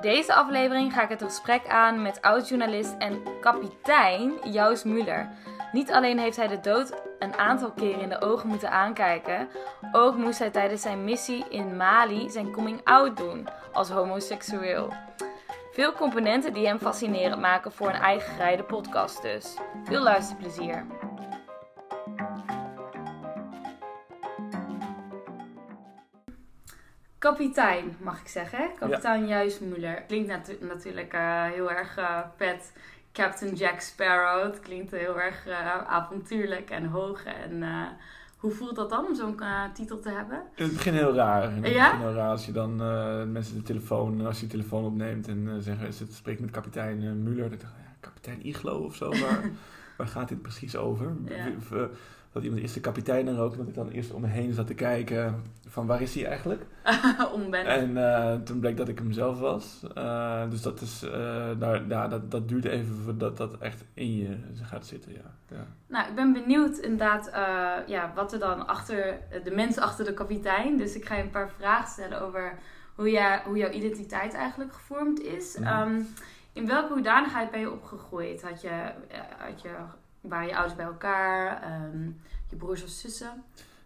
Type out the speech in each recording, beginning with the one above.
Deze aflevering ga ik het gesprek aan met oud-journalist en kapitein Joost Muller. Niet alleen heeft hij de dood een aantal keren in de ogen moeten aankijken, ook moest hij tijdens zijn missie in Mali zijn coming-out doen als homoseksueel. Veel componenten die hem fascinerend maken voor een eigen gereide podcast dus. Veel luisterplezier. Kapitein, mag ik zeggen. Kapitein Juist Muller. Klinkt natu- natuurlijk eh, heel erg eh, vet. Captain Jack Sparrow. Het klinkt heel erg eh, avontuurlijk en hoog. En hoe voelt dat dan om zo'n titel te hebben? In het begin heel raar. In het Ja? begin heel raar als je dan mensen de telefoon, als je de telefoon opneemt en zeggen, is het spreekt met kapitein Muller. Dan dacht ik, ja, kapitein Iglo of zo, waar, waar gaat dit precies over? Ja. Dat iemand eerst de kapitein er ook, dat ik dan eerst om me heen zat te kijken van waar is hij eigenlijk? En eh, toen bleek dat ik hem zelf was. Eh, dus dat is, eh, daar, dat, dat duurt even voordat dat echt in je gaat zitten, ja. ja. Nou, ik ben benieuwd inderdaad ja, wat er dan achter de mens achter de kapitein. Dus ik ga je een paar vragen stellen over hoe, jij, hoe jouw identiteit eigenlijk gevormd is. Mhm. Ehm, in welke hoedanigheid ben je opgegroeid? Had je, had je, waren je ouders bij elkaar? Ehm, je broers of zussen?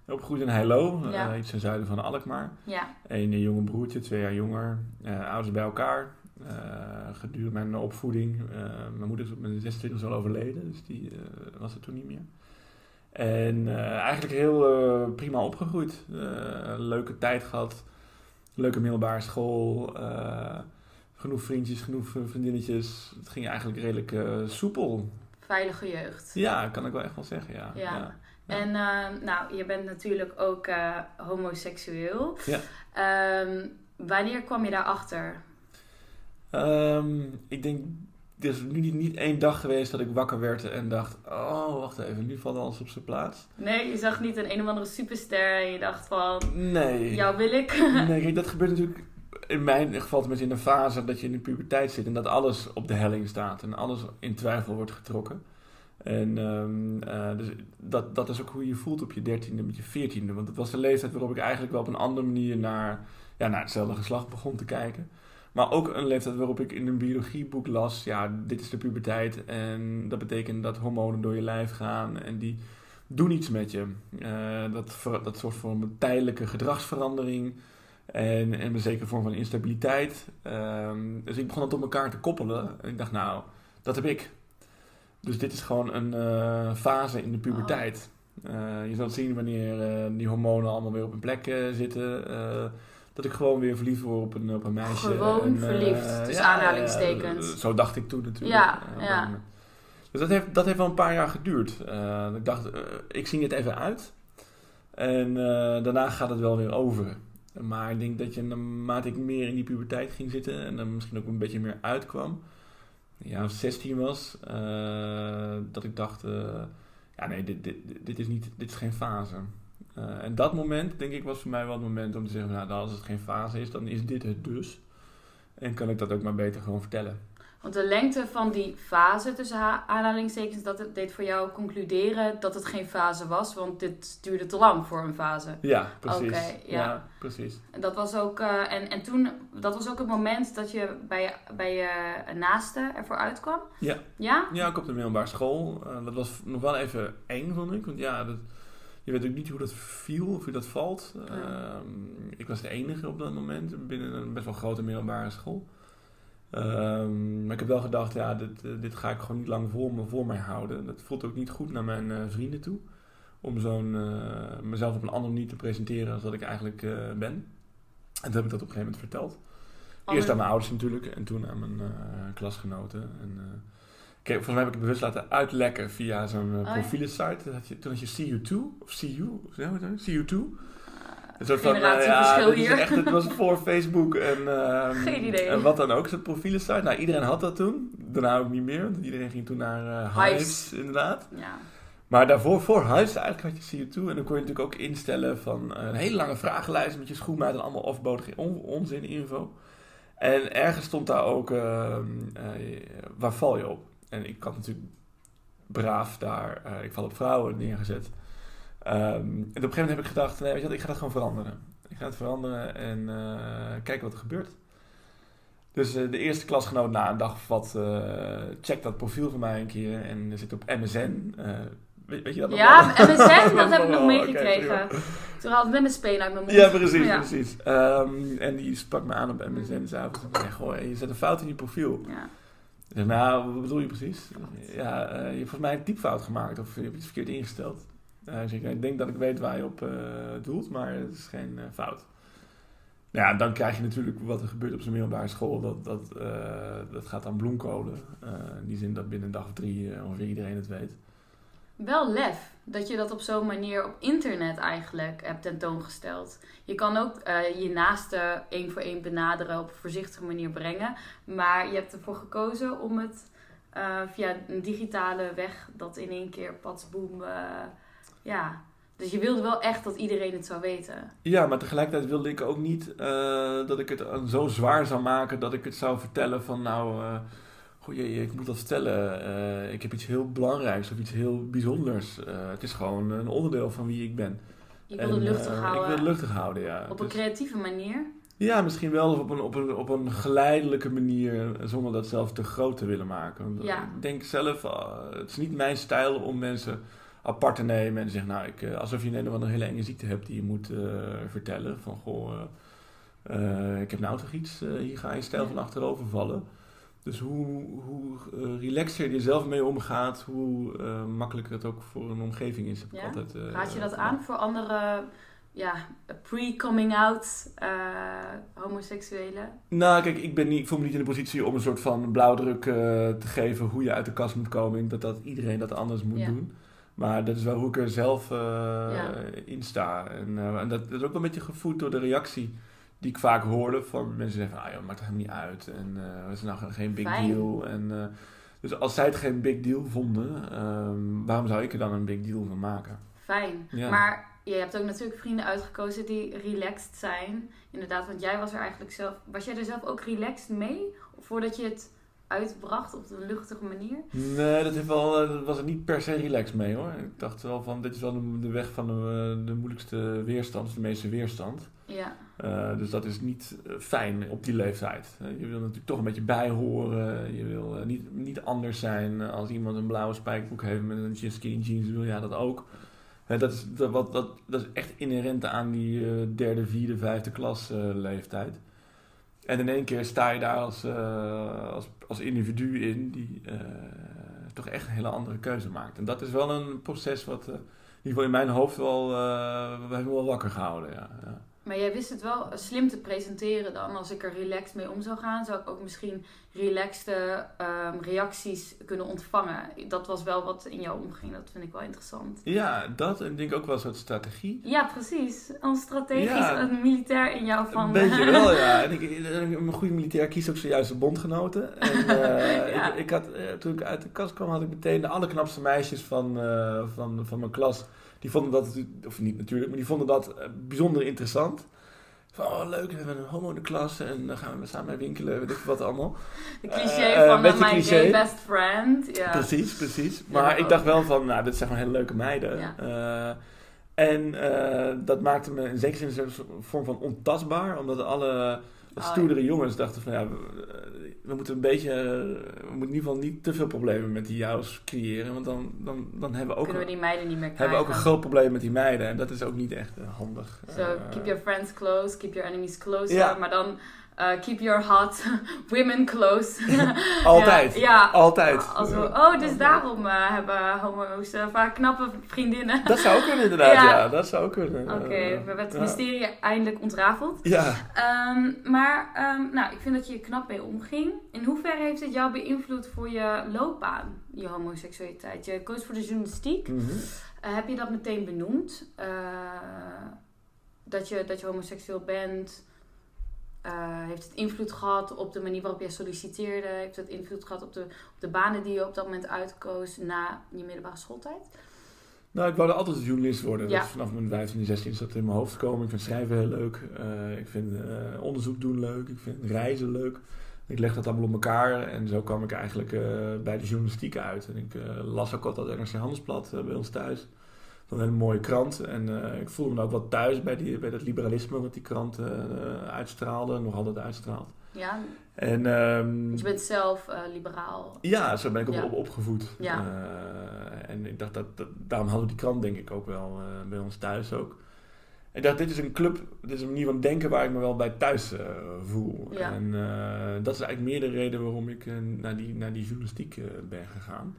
Opgegroeid in Heilo, eh, Ja. iets ten zuiden van Alkmaar. Ja, Een eh, jonge broertje, twee jaar jonger. eh, ouders bij elkaar. Gedurende mijn opvoeding. mijn moeder is op mijn 26 al overleden, dus die was er toen niet meer. En eigenlijk heel prima opgegroeid. Leuke tijd gehad. Leuke middelbare school. genoeg vriendjes, genoeg vriendinnetjes. Het ging eigenlijk redelijk soepel. Veilige jeugd. Ja, kan ik wel echt wel zeggen, ja. Ja. ja. En eh, nou, je bent natuurlijk ook eh, homoseksueel. Ja. Ehm, wanneer kwam je daarachter? Ehm, ik denk, er is nu niet, niet één dag geweest dat ik wakker werd en dacht, oh, wacht even, nu valt alles op zijn plaats. Nee, je zag niet een een of andere superster en je dacht van, Nee. jou wil ik. Nee, kijk, dat gebeurt natuurlijk in mijn geval tenminste in een fase dat je in de puberteit zit en dat alles op de helling staat en alles in twijfel wordt getrokken. En ehm, eh, dus dat, dat is ook hoe je voelt op je dertiende met je veertiende. Want het was de leeftijd waarop ik eigenlijk wel op een andere manier naar, ja, naar hetzelfde geslacht begon te kijken. Maar ook een leeftijd waarop ik in een biologieboek las, ja, dit is de puberteit. En dat betekent dat hormonen door je lijf gaan en die doen iets met je. Eh, dat, dat soort van tijdelijke gedragsverandering en, en een zekere vorm van instabiliteit. Ehm, dus ik begon dat op elkaar te koppelen. En ik dacht, nou, dat heb ik. Dus dit is gewoon een eh, fase in de puberteit. Eh, je zult zien wanneer eh, die hormonen allemaal weer op hun plek zitten. dat ik gewoon weer verliefd word op een, op een meisje. Gewoon En, verliefd, tussen ja, aanhalingstekens. zo dacht ik toen natuurlijk. Ja, ja. Dus dat heeft, dat heeft wel een paar jaar geduurd. Ik dacht, ik zie het even uit. En daarna gaat het wel weer over. Maar ik denk dat je naarmate ik meer in die puberteit ging zitten en dan misschien ook een beetje meer uitkwam, ja, of 16 was, eh, dat ik dacht, eh, ja nee, dit, dit, dit, is niet, dit is geen fase. Eh, en dat moment, denk ik, was voor mij wel het moment om te zeggen, nou, als het geen fase is, dan is dit het dus. En kan ik dat ook maar beter gewoon vertellen. Want de lengte van die fase tussen ha- aanhalingstekens, dat het deed voor jou concluderen dat het geen fase was, want dit duurde te lang voor een fase. Ja, precies. Ja. precies. En dat was ook, eh, en, en toen, dat was ook het moment dat je bij je, bij je naaste ervoor uitkwam? Ja. Ja? Ja, ook op de middelbare school. Eh, dat was nog wel even eng, vond ik. Want ja, dat, je weet ook niet hoe dat viel of hoe dat valt. Ja. Ehm, ik was de enige op dat moment binnen een best wel grote middelbare school. Ehm, maar ik heb wel gedacht, ja, dit, eh, dit ga ik gewoon niet lang voor, me, voor mij houden. Dat voelt ook niet goed naar mijn eh, vrienden toe. Om zo'n, eh, mezelf op een andere manier te presenteren als dat ik eigenlijk ben. En toen heb ik dat op een gegeven moment verteld. Eerst aan mijn ouders natuurlijk en toen aan mijn klasgenoten. En, ik heb- volgens mij heb ik het bewust laten uitlekken via zo'n ja. had je, toen had je CU2 of CU, hoe heet het? CU2. Een soort generatieverschil dit is hier. Echt, het was voor Facebook en, ehm, Geen idee. en wat dan ook, zo'n profilensite. Nou, iedereen had dat toen. Daarna ook niet meer, want iedereen ging toen naar eh Hives. Hives, inderdaad. Ja. Maar daarvoor, voor Hives, eigenlijk had je CU2. En dan kon je natuurlijk ook instellen van eh, een hele lange vragenlijst met je schoenmaat en allemaal overbodige on onzin info. En ergens stond daar ook, ehm, eh, waar val je op? En ik had natuurlijk braaf daar, eh, ik val op vrouwen neergezet. Ehm, en op een gegeven moment heb ik gedacht, nee, weet je wat, ik ga dat gewoon veranderen. Ik ga het veranderen en eh, kijken wat er gebeurt. Dus eh, de eerste klasgenoot na een dag of wat uh, checkt dat profiel van mij een keer en zit op MSN. Uh, weet, weet, je dat nog Ja, MSN, dat heb ik nog meegekregen. Okay, Toen had ik net mijn speen uit mijn mond. Ja, precies, ja. precies. Um, en die sprak me aan op MSN s'avonds en zei, goh, je zet een fout in je profiel. Ja. Ik nou, wat bedoel je precies? Ja, je hebt volgens mij een typfout gemaakt of je hebt iets verkeerd ingesteld. Ik denk dat ik weet waar je op doelt, maar het is geen fout. Nou ja, dan krijg je natuurlijk wat er gebeurt op zijn middelbare school. Dat, dat, uh, dat gaat aan bloemkolen. Uh, in die zin dat binnen een dag of drie uh, ongeveer iedereen het weet. Wel lef dat je dat op zo'n manier op internet eigenlijk hebt tentoongesteld. Je kan ook je naaste één voor één benaderen op een voorzichtige manier brengen. Maar je hebt ervoor gekozen om het via een digitale weg dat in één keer patsboom ja, dus je wilde wel echt dat iedereen het zou weten. Ja, maar tegelijkertijd wilde ik ook niet uh, dat ik het zo zwaar zou maken dat ik het zou vertellen van nou, uh, goh, je, ik moet dat vertellen. Uh, ik heb iets heel belangrijks of iets heel bijzonders. het is gewoon een onderdeel van wie ik ben. Je wil het luchtig houden. Ik wil het luchtig houden, ja. Op een dus- creatieve manier? Ja, misschien wel op een, op, een, op een geleidelijke manier, zonder dat zelf te groot te willen maken. Ja. Ik denk zelf, het is niet mijn stijl om mensen apart te nemen en zeggen, nou, ik, eh, alsof je een of andere hele enge ziekte hebt die je moet uh, vertellen. Van, goh, uh, ik heb nou toch iets, hier ga je stijl van achterover vallen. Dus hoe, hoe relaxer je zelf mee omgaat, hoe makkelijker het ook voor een omgeving is. Ja? Altijd, Raad je dat aan voor andere ja, pre-coming out homoseksuelen? Nou, kijk, ik, ben niet, ik voel me niet in de positie om een soort van blauwdruk te geven hoe je uit de kast moet komen. Dat, dat iedereen dat anders moet doen. Maar dat is wel hoe ik er zelf uh, in sta. En, uh, en, dat is ook wel een beetje gevoed door de reactie die ik vaak hoorde van mensen die zeggen van, ah joh, maakt het helemaal niet uit. En uh, het is nou geen big deal. En, dus als zij het geen big deal vonden, um, waarom zou ik er dan een big deal van maken? Fijn. Maar je hebt ook natuurlijk vrienden uitgekozen die relaxed zijn. Inderdaad, want jij was er eigenlijk zelf... Was jij er zelf ook relaxed mee? Voordat je het uitbracht op een luchtige manier? Nee, dat, heeft wel, eh, dat was er niet per se relaxed mee hoor. Ik dacht wel van, dit is wel de, weg van de, de moeilijkste weerstand, de meeste weerstand. Ja. Uh, dus dat is niet eh, fijn op die leeftijd. je wil natuurlijk toch een beetje bijhoren. Je wil niet, niet anders zijn. Als iemand een blauwe spijkerbroek heeft met een skinny jeans, wil jij dat ook. dat, is, dat, wat, dat, dat is echt inherent aan die derde, vierde, vijfde klas leeftijd. En in één keer sta je daar als, uh, als, als individu in die uh, toch echt een hele andere keuze maakt. En dat is wel een proces wat uh, in ieder geval in mijn hoofd wel, wel wakker gehouden. Ja. ja. Maar jij wist het wel slim te presenteren dan. Als ik er relaxed mee om zou gaan, zou ik ook misschien relaxte um, reacties kunnen ontvangen. Dat was wel wat in jou omging. Dat vind ik wel interessant. Ja, dat en denk ik ook wel een soort strategie. Ja, precies. Een strategisch, een militair in jou van... Een beetje wel, ja. En ik, een goede militair kiest ook zojuist de bondgenoten. En uh, ja. ik, ik, had, uh, toen ik uit de kast kwam, had ik meteen de allerknapste meisjes van, uh, van, van mijn klas die vonden dat, of niet natuurlijk, maar die vonden dat eh, bijzonder interessant. Van, oh leuk, we hebben een homo in de klas en dan gaan we samen winkelen, weet ik wat allemaal. De cliché uh, van uh, mijn gay best friend. Ja. Precies, precies. Maar ik dacht wel van, nou, dit zijn gewoon hele leuke meiden. Ja. Uh, en dat maakte me in zekere zin een vorm van ontastbaar, omdat alle oh, stoerdere jongens dachten van, ja, we moeten een beetje, we moeten in ieder geval niet te veel problemen met die jouws creëren, want dan, dan, dan hebben we ook, Kunnen we die meiden niet meer krijgen. hebben we ook een groot probleem met die meiden en dat is ook niet echt uh, handig. So keep your friends close, keep your enemies closer, ja. maar dan uh, keep your hot women close. altijd. Ja, altijd. Als we, oh, dus daarom uh, hebben homo's uh, vaak knappe vriendinnen. Dat zou kunnen, inderdaad. ja. ja. dat zou kunnen. Oké, okay, we hebben het mysterie eindelijk ontrafeld. Ja. Um, maar, um, nou, ik vind dat je er knap mee omging. In hoeverre heeft het jou beïnvloed voor je loopbaan, je homoseksualiteit? Je koos voor de journalistiek. Mm -hmm. heb je dat meteen benoemd? dat, je, dat je homoseksueel bent... Uh, heeft het invloed gehad op de manier waarop jij solliciteerde? Heeft het invloed gehad op de, op de banen die je op dat moment uitkoos na je middelbare schooltijd? Nou, ik wilde altijd journalist worden. Ja. Dus vanaf mijn 15 16 is dat in mijn hoofd gekomen. Ik vind schrijven heel leuk. Uh, ik vind uh, onderzoek doen leuk. Ik vind reizen leuk. Ik leg dat allemaal op elkaar. En zo kwam ik eigenlijk bij de journalistiek uit. En ik las ook altijd NRC Handelsblad bij ons thuis van een mooie krant. En uh, ik voelde me ook wat thuis bij, die, bij dat liberalisme wat die krant uh, uitstraalde, nog altijd uitstraalt. Ja, En ehm, dus je bent zelf eh, liberaal. ja, zo ben ik ook Ja. op, opgevoed. Ja. Eh, en ik dacht dat, dat, daarom hadden we die krant denk ik ook wel eh, bij ons thuis ook. Ik dacht, dit is een club, dit is een manier van denken waar ik me wel bij thuis eh, voel. Ja. En eh, dat is eigenlijk meer de reden waarom ik eh, naar, die, naar die journalistiek eh, ben gegaan.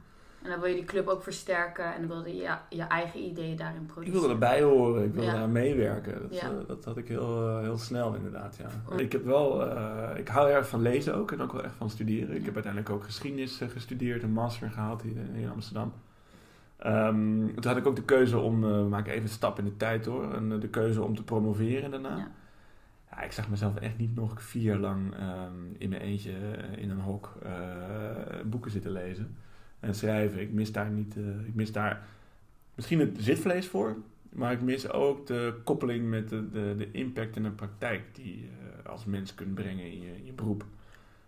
En dan wil je die club ook versterken en dan wilde je ja, je eigen ideeën daarin Ik produceren. wilde erbij horen, ik wilde Ja. daar meewerken. Dat, Ja. eh, dat had ik heel, eh, heel snel inderdaad, ja. Ik heb wel, eh, ik hou erg van lezen ook en ook wel echt van studeren. Ik heb uiteindelijk ook geschiedenis gestudeerd, een master gehaald hier in, in Amsterdam. Ehm, toen had ik ook de keuze om, eh, we maken even een stap in de tijd hoor, en de keuze om te promoveren daarna. Ja. Ja, ik zag mezelf echt niet nog vier jaar lang ehm, in mijn eentje in een hok boeken zitten lezen en schrijven. Ik mis daar niet, eh, ik mis daar misschien het zitvlees voor, maar ik mis ook de koppeling met de, de, de impact en de praktijk die je als mens kunt brengen in je, in je beroep.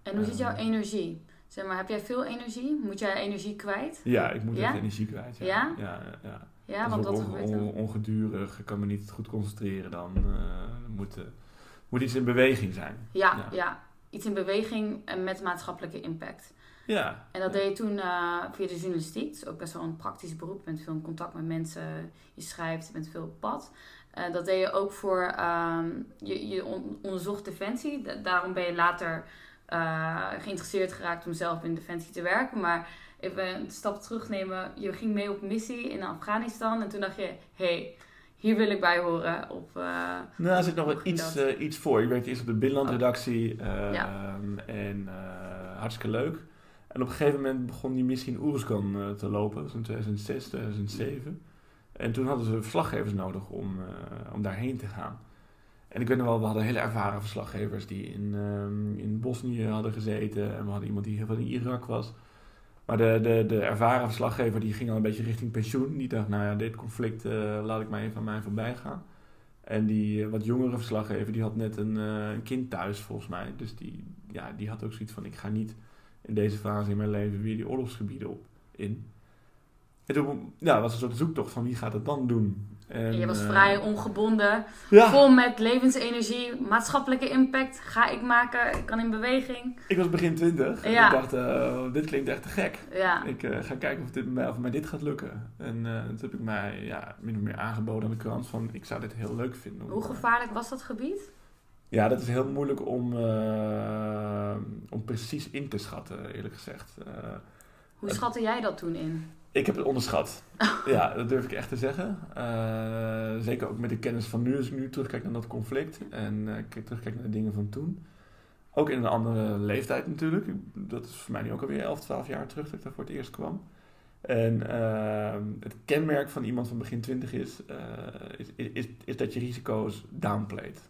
En hoe zit jouw Ehm. energie? Zeg maar, heb jij veel energie? Moet jij energie kwijt? Ja, ik moet Ja? echt energie kwijt. Ja, Ja? ja, ja. Ja, Dat want gebeurt on- on- ongedurig, ik kan me niet goed concentreren dan. eh, er moet, eh, moet iets in beweging zijn. Ja, Ja. ja, iets in beweging met maatschappelijke impact. Ja. En dat deed je toen eh, via de journalistiek. Dat is ook best wel een praktisch beroep. Je bent veel in contact met mensen, je schrijft, je bent veel op pad. Eh, dat deed je ook voor, ehm, je, je on- onderzocht Defensie. Da- daarom ben je later eh, geïnteresseerd geraakt om zelf in Defensie te werken. Maar even een stap terugnemen. Je ging mee op missie in Afghanistan. En toen dacht je, hé, hey, hier wil ik bij horen. Op, eh, Nou, er zit nog wel iets, iets voor. Ik werkte eerst op de binnenlandredactie eh, Ja. en eh, hartstikke leuk. En op een gegeven moment begon die missie in Oeruzkan eh, te lopen. In 2006, 2007. En toen hadden ze verslaggevers nodig om, eh, om daarheen te gaan. En ik weet nog wel, we hadden hele ervaren verslaggevers die in, ehm, in Bosnië hadden gezeten. En we hadden iemand die heel veel in Irak was. Maar de, de, de ervaren verslaggever die ging al een beetje richting pensioen. Die dacht, nou ja, dit conflict eh, laat ik maar even aan mij voorbij gaan. En die wat jongere verslaggever, die had net een, een kind thuis volgens mij. Dus die, ja, die had ook zoiets van, ik ga niet in deze fase in mijn leven weer die oorlogsgebieden op in. En toen ja, was een soort zoektocht van wie gaat het dan doen. En, je was eh, vrij ongebonden. Ja, Vol met levensenergie, maatschappelijke impact. Ga ik maken, ik kan in beweging. ik was begin twintig. en Ja. Ik dacht, eh, dit klinkt echt te gek. Ja, Ik eh, ga kijken of, dit, of mij dit gaat lukken. En toen heb ik mij ja, min of meer aangeboden aan de krant van ik zou dit heel leuk vinden. hoe gevaarlijk was dat gebied? Ja, dat is heel moeilijk om, eh, om precies in te schatten, eerlijk gezegd. Eh, Hoe schatte jij dat toen in? ik heb het onderschat. ja, dat durf ik echt te zeggen. Eh, zeker ook met de kennis van nu, als ik nu terugkijk naar dat conflict en ik terugkijk naar de dingen van toen. Ook in een andere leeftijd natuurlijk. Dat is voor mij nu ook alweer 11, 12 jaar terug dat ik daar voor het eerst kwam. En eh, het kenmerk van iemand van begin 20 is, is, is, is dat je risico's downplayt.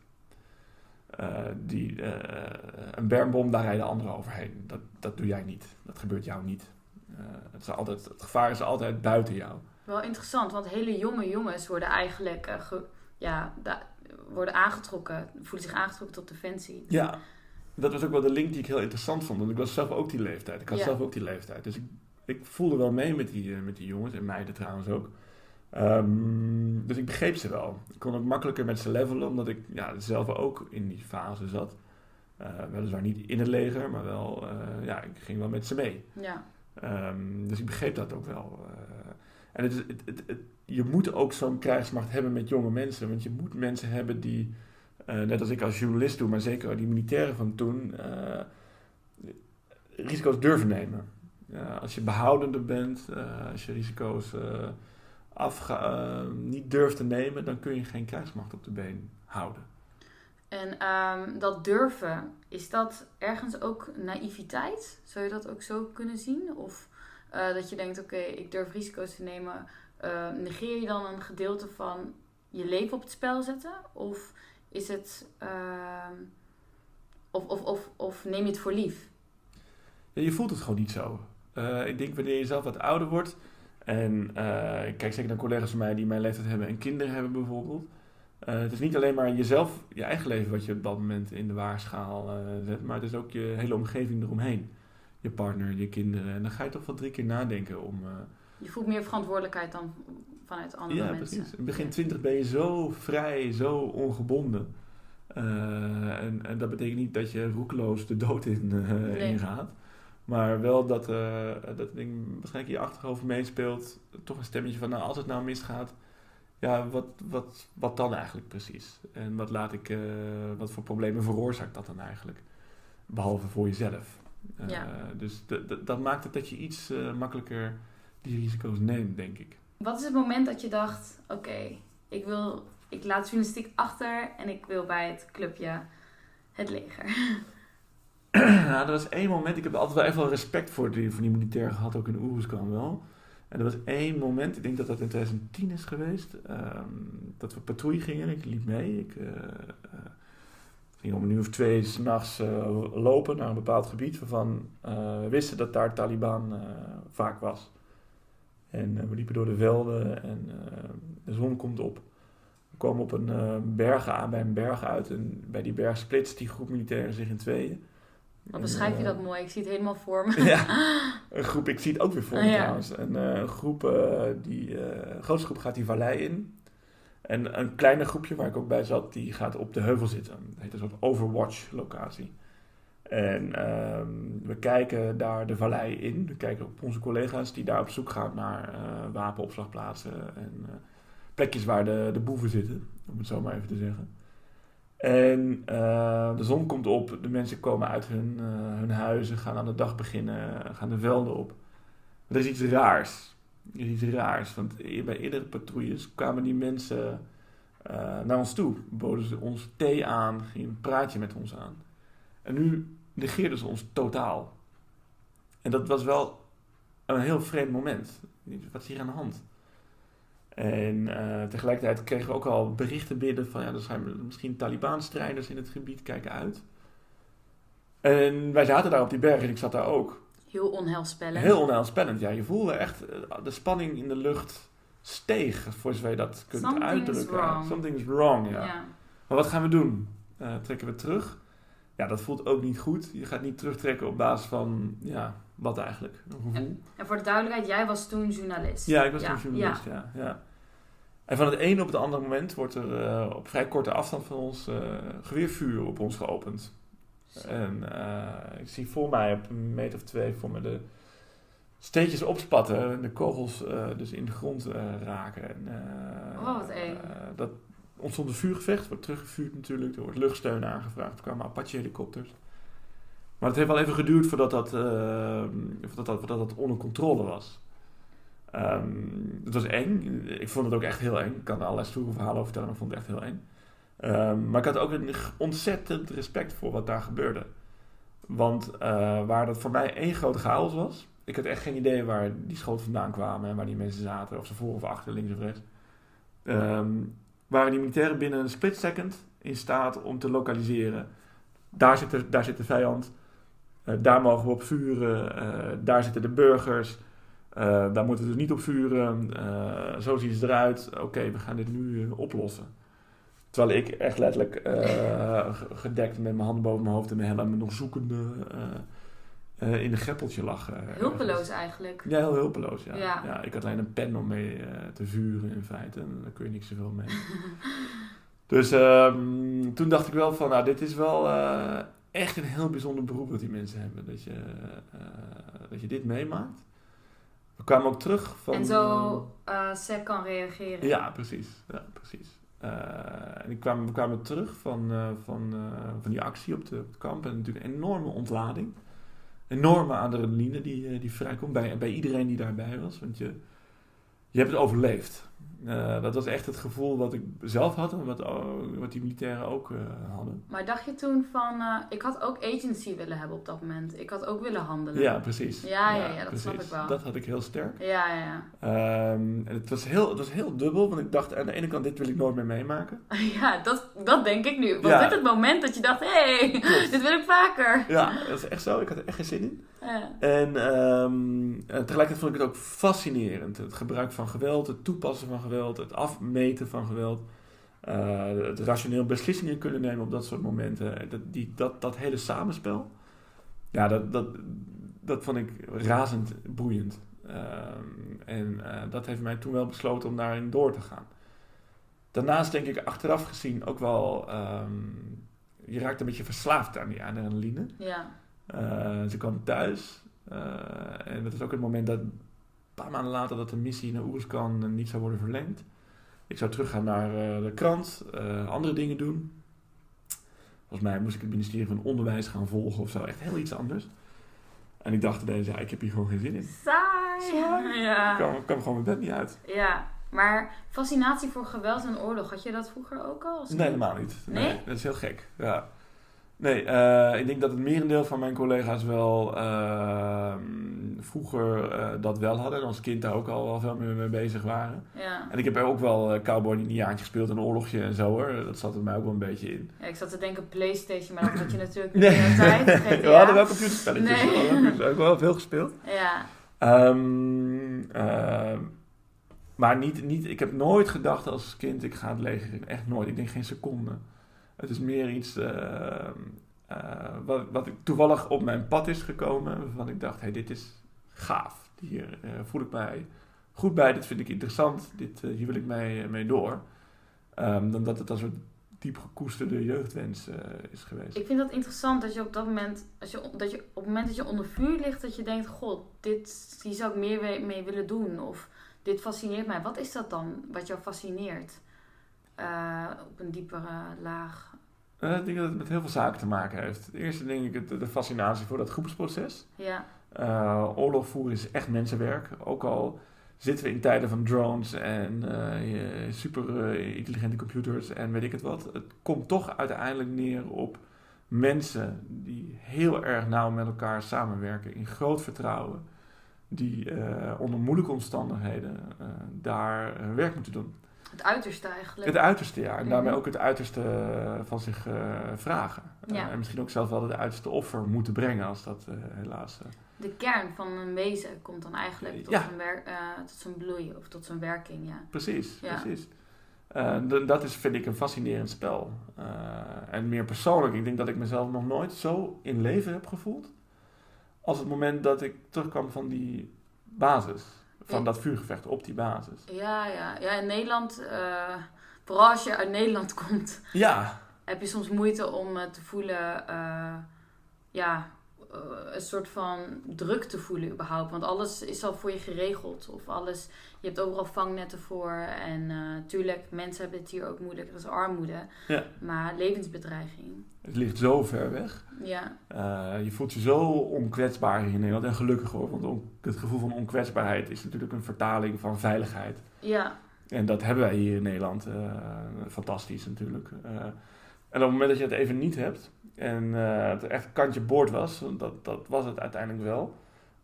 Eh, die, eh, een bermbom, daar rijden anderen overheen. Dat, dat doe jij niet. Dat gebeurt jou niet. Eh, het, is altijd, het gevaar is altijd buiten jou. Wel interessant, want hele jonge jongens worden eigenlijk ge- ja, worden aangetrokken, voelen zich aangetrokken tot defensie. Ja, dat was ook wel de link die ik heel interessant vond. Want ik was zelf ook die leeftijd. Ik had Ja. zelf ook die leeftijd. Dus ik, ik voelde wel mee met die, met die jongens en meiden trouwens ook. Ehm, dus ik begreep ze wel. Ik kon ook makkelijker met ze levelen, omdat ik ja, zelf ook in die fase zat. Eh, weliswaar niet in het leger, maar wel, eh, ja, ik ging wel met ze mee. Ja, Ehm, dus ik begreep dat ook wel. eh. en het is, het, het, het- je moet ook zo'n krijgsmacht hebben met jonge mensen. Want je moet mensen hebben die, eh, net als ik als journalist doe, maar zeker die militairen van toen, eh, risico's durven nemen. Ja, als je behoudender bent, eh, als je risico's eh, afga- eh, niet durft te nemen, dan kun je geen krijgsmacht op de been houden. en ehm, dat durven, is dat ergens ook naïviteit? Zou je dat ook zo kunnen zien? Of eh, dat je denkt, oké, ik durf risico's te nemen. Eh, negeer je dan een gedeelte van je leven op het spel zetten? Of is het... ehm, of, of, of, of neem je het voor lief? Ja, je voelt het gewoon niet zo. Eh, ik denk wanneer je zelf wat ouder wordt. En eh, ik kijk zeker naar collega's van mij die mijn leeftijd hebben en kinderen hebben bijvoorbeeld. Eh, het is niet alleen maar jezelf, je eigen leven wat je op dat moment in de waarschaal eh, zet. Maar het is ook je hele omgeving eromheen. Je partner, je kinderen. En dan ga je toch wel drie keer nadenken om... eh, Je voelt meer verantwoordelijkheid dan vanuit andere ja, mensen. precies. In begin twintig ben je zo vrij, zo ongebonden. en, en, dat betekent niet dat je roekeloos de dood in, Nee. ingaat. Maar wel dat, uh, dat ding waarschijnlijk in je achterhoofd meespeelt. Toch een stemmetje van, nou, als het nou misgaat, ja, wat, wat, wat dan eigenlijk precies? En wat laat ik, uh, wat voor problemen veroorzaakt dat dan eigenlijk? Behalve voor jezelf. Uh, Ja. Dus dat maakt het dat je iets makkelijker die risico's neemt, denk ik. Wat is het moment dat je dacht, oké, ik wil, ik laat journalistiek achter en ik wil bij het clubje het leger? nou, er was één moment, ik heb altijd wel wel respect voor die, voor die militair gehad, ook in Oeruzkan wel. En er was één moment, ik denk dat dat in 2010 is geweest, um, dat we patrouille gingen. Ik liep mee. Ik uh, uh, ging om een uur of twee s'nachts uh, lopen naar een bepaald gebied waarvan we wisten dat daar Taliban vaak was. En we liepen door de velden en de zon komt op. We komen op een berg aan, bij een berg uit. En bij die berg splitst die groep militairen zich in tweeën. Wat beschrijf je dat mooi? Ik zie het helemaal voor me. Ja, een groep, ik zie het ook weer voor me Ja. trouwens. Een uh, groep, uh, die, uh, een grootste groep gaat die vallei in. En een kleiner groepje waar ik ook bij zat, die gaat op de heuvel zitten. Dat heet een soort overwatch locatie. En ehm, we kijken daar de vallei in. We kijken op onze collega's die daar op zoek gaan naar eh, wapenopslagplaatsen en plekjes waar de, de boeven zitten, om het zo maar even te zeggen. En uh, de zon komt op, de mensen komen uit hun, uh, hun huizen, gaan aan de dag beginnen, gaan de velden op. Maar er is iets raars. Er is iets raars, want bij eerdere patrouilles kwamen die mensen uh, naar ons toe. Boden ze ons thee aan, gingen een praatje met ons aan. En nu negeerden ze ons totaal. En dat was wel een heel vreemd moment. Wat is hier aan de hand? En uh, tegelijkertijd kregen we ook al berichten binnen van ja, er zijn misschien Taliban-strijders in het gebied, kijken uit. En wij zaten daar op die berg en ik zat daar ook. Heel onheilspellend. Heel onheilspellend, ja. Je voelde echt uh, de spanning in de lucht steeg, voor zover je dat kunt uitdrukken. Wrong. Something's wrong, ja. ja. Maar wat gaan we doen? Uh, trekken we terug? Ja, dat voelt ook niet goed. Je gaat niet terugtrekken op basis van, ja, wat eigenlijk? En, en voor de duidelijkheid, jij was toen journalist. Ja, ik was ja. toen journalist, ja. ja. En van het ene op het andere moment wordt er uh, op vrij korte afstand van ons uh, geweervuur op ons geopend. En uh, ik zie voor mij op een meter of twee voor me de steentjes opspatten en de kogels dus in de grond raken. En, oh, wat eng. dat ontstond een vuurgevecht, wordt teruggevuurd natuurlijk, er wordt luchtsteun aangevraagd, er kwamen Apache-helikopters. Maar het heeft wel even geduurd voordat dat, voordat dat, voordat dat onder controle was. Um, het was eng. Ik vond het ook echt heel eng. Ik kan er allerlei stoere verhalen over vertellen, maar ik vond het echt heel eng. Um, maar ik had ook een ontzettend respect voor wat daar gebeurde. Want uh, waar dat voor mij één grote chaos was. Ik had echt geen idee waar die schoten vandaan kwamen en waar die mensen zaten. Of ze voor of achter, links of rechts. Um, waren die militairen binnen een split second in staat om te lokaliseren. Daar zit daar zit de vijand. Uh, daar mogen we op vuren. Uh, daar zitten de burgers. Uh, daar moeten we dus niet op vuren. Zo ziet het eruit. Oké, okay, we gaan dit nu oplossen. Terwijl ik echt letterlijk uh, gedekt met mijn handen boven mijn hoofd en mijn helm nog zoekende in een greppeltje lag. hulpeloos eigenlijk. Ja, heel hulpeloos. Ja. Ja. ja. ik had alleen een pen om mee te vuren in feite. En daar kun je niks zoveel mee. dus um, toen dacht ik wel van, nou, dit is wel echt een heel bijzonder beroep wat die mensen hebben. Dat je, dat je dit meemaakt. We kwamen ook terug van... En zo uh, sec kan reageren. Ja, precies. Ja, precies. Uh, en ik kwam, we kwamen terug van, van, van die actie op, de, op het kamp. En natuurlijk een enorme ontlading. Enorme adrenaline die, die vrijkomt bij, bij iedereen die daarbij was. Want je, je hebt het overleefd. Uh, dat was echt het gevoel wat ik zelf had en wat, wat die militairen ook uh, hadden. Maar dacht je toen van, uh, ik had ook agency willen hebben op dat moment. Ik had ook willen handelen. Ja, precies. Ja, ja, ja, dat precies. snap ik wel. Dat had ik heel sterk. Ja, ja, ja. Um, en het was, heel, het was heel dubbel, want ik dacht aan de ene kant, dit wil ik nooit meer meemaken. Ja, dat, dat denk ik nu. Was ja. dit het moment dat je dacht, hé, hey, dit wil ik vaker? Ja, dat is echt zo. Ik had er echt geen zin in. Ja. En, um, en tegelijkertijd vond ik het ook fascinerend. Het gebruik van geweld, het toepassen van geweld, het afmeten van geweld. Uh, het rationeel beslissingen kunnen nemen op dat soort momenten. Dat, die, dat, dat hele samenspel. Ja, dat, dat, dat vond ik razend boeiend. Uh, en uh, dat heeft mij toen wel besloten om daarin door te gaan. Daarnaast denk ik achteraf gezien ook wel um, je raakt een beetje verslaafd aan die adrenaline. Ja. Eh, ze kwam thuis. eh, en dat is ook het moment dat, paar maanden later, dat de missie naar Oeruzkan niet zou worden verlengd. Ik zou teruggaan naar eh, de krant, eh, andere dingen doen. Volgens mij moest ik het ministerie van Onderwijs gaan volgen of zo. Echt heel iets anders. En ik dacht ineens, ja, ik heb hier gewoon geen zin in. Saai. Saai. Ik Ja. kwam, kwam gewoon mijn bed niet uit. ja. Maar fascinatie voor geweld en oorlog, had je dat vroeger ook al? Nee, helemaal niet. Nee? dat is heel gek. Ja. Nee, eh, ik denk dat het merendeel van mijn collega's wel ehm, vroeger eh, dat wel hadden. En als kind daar ook al wel veel mee, bezig waren. Ja. En ik heb er ook wel uh, cowboy in Indiaantje gespeeld, een oorlogje en zo hoor. Dat zat er mij ook wel een beetje in. ja. Ik zat te denken Playstation, maar dat had je natuurlijk Nee. niet in de tijd. We hadden wel computerspelletjes. Nee. We hadden dus ook wel veel gespeeld. Ja. Ehm, ehm, maar niet, niet, ik heb nooit gedacht als kind, ik ga het leger in. Echt nooit. Ik denk geen seconde. Het is meer iets ehm, eh, wat, wat toevallig op mijn pad is gekomen. Waarvan ik dacht, hey, dit is gaaf. Hier eh, voel ik mij goed bij. Dit vind ik interessant. Dit, eh, hier wil ik mee, mee door. Ehm, dan dat het als een diep gekoesterde jeugdwens eh, is geweest. Ik vind dat interessant dat je op dat moment, als je, dat je op het moment dat je onder vuur ligt, dat je denkt, god, dit, hier zou ik meer mee, willen doen. Of dit fascineert mij. Wat is dat dan wat jou fascineert? Eh, op een diepere laag. Eh, ik denk dat het met heel veel zaken te maken heeft. Het eerste denk ik de fascinatie voor dat groepsproces. Ja, Uh, oorlog voeren is echt mensenwerk. Ook al zitten we in tijden van drones en uh, super intelligente computers en weet ik het wat. Het komt toch uiteindelijk neer op mensen die heel erg nauw met elkaar samenwerken in groot vertrouwen. Die onder moeilijke omstandigheden daar hun werk moeten doen. Het uiterste eigenlijk. Het uiterste, ja. En daarmee Mhm. ook het uiterste van zich uh, vragen. Ja. en misschien ook zelf wel het uiterste offer moeten brengen als dat uh, helaas... De kern van een wezen komt dan eigenlijk tot, Ja. zijn, wer- eh, tot zijn bloei of tot zijn werking, ja. Precies, Ja. precies. Eh, dat is, vind ik, een fascinerend spel. Eh, en meer persoonlijk, ik denk dat ik mezelf nog nooit zo in leven heb gevoeld. Als het moment dat ik terugkwam van die basis. Van dat vuurgevecht op die basis. Ja, ja. Ja, in Nederland, eh, vooral als je uit Nederland komt, Ja, heb je soms moeite om eh, te voelen, eh, ja, een soort van druk te voelen überhaupt. Want alles is al voor je geregeld. Of alles, je hebt overal vangnetten voor. En eh tuurlijk, mensen hebben het hier ook moeilijk. Er is armoede. Ja. Maar levensbedreiging. het ligt zo ver weg. Ja, Eh, je voelt je zo onkwetsbaar hier in Nederland. En gelukkig hoor, want het gevoel van onkwetsbaarheid is natuurlijk een vertaling van veiligheid. ja, En dat hebben wij hier in Nederland. eh, fantastisch natuurlijk. Eh, en op het moment dat je het even niet hebt. En eh, het echt kantje boord was. Dat, dat was het uiteindelijk wel.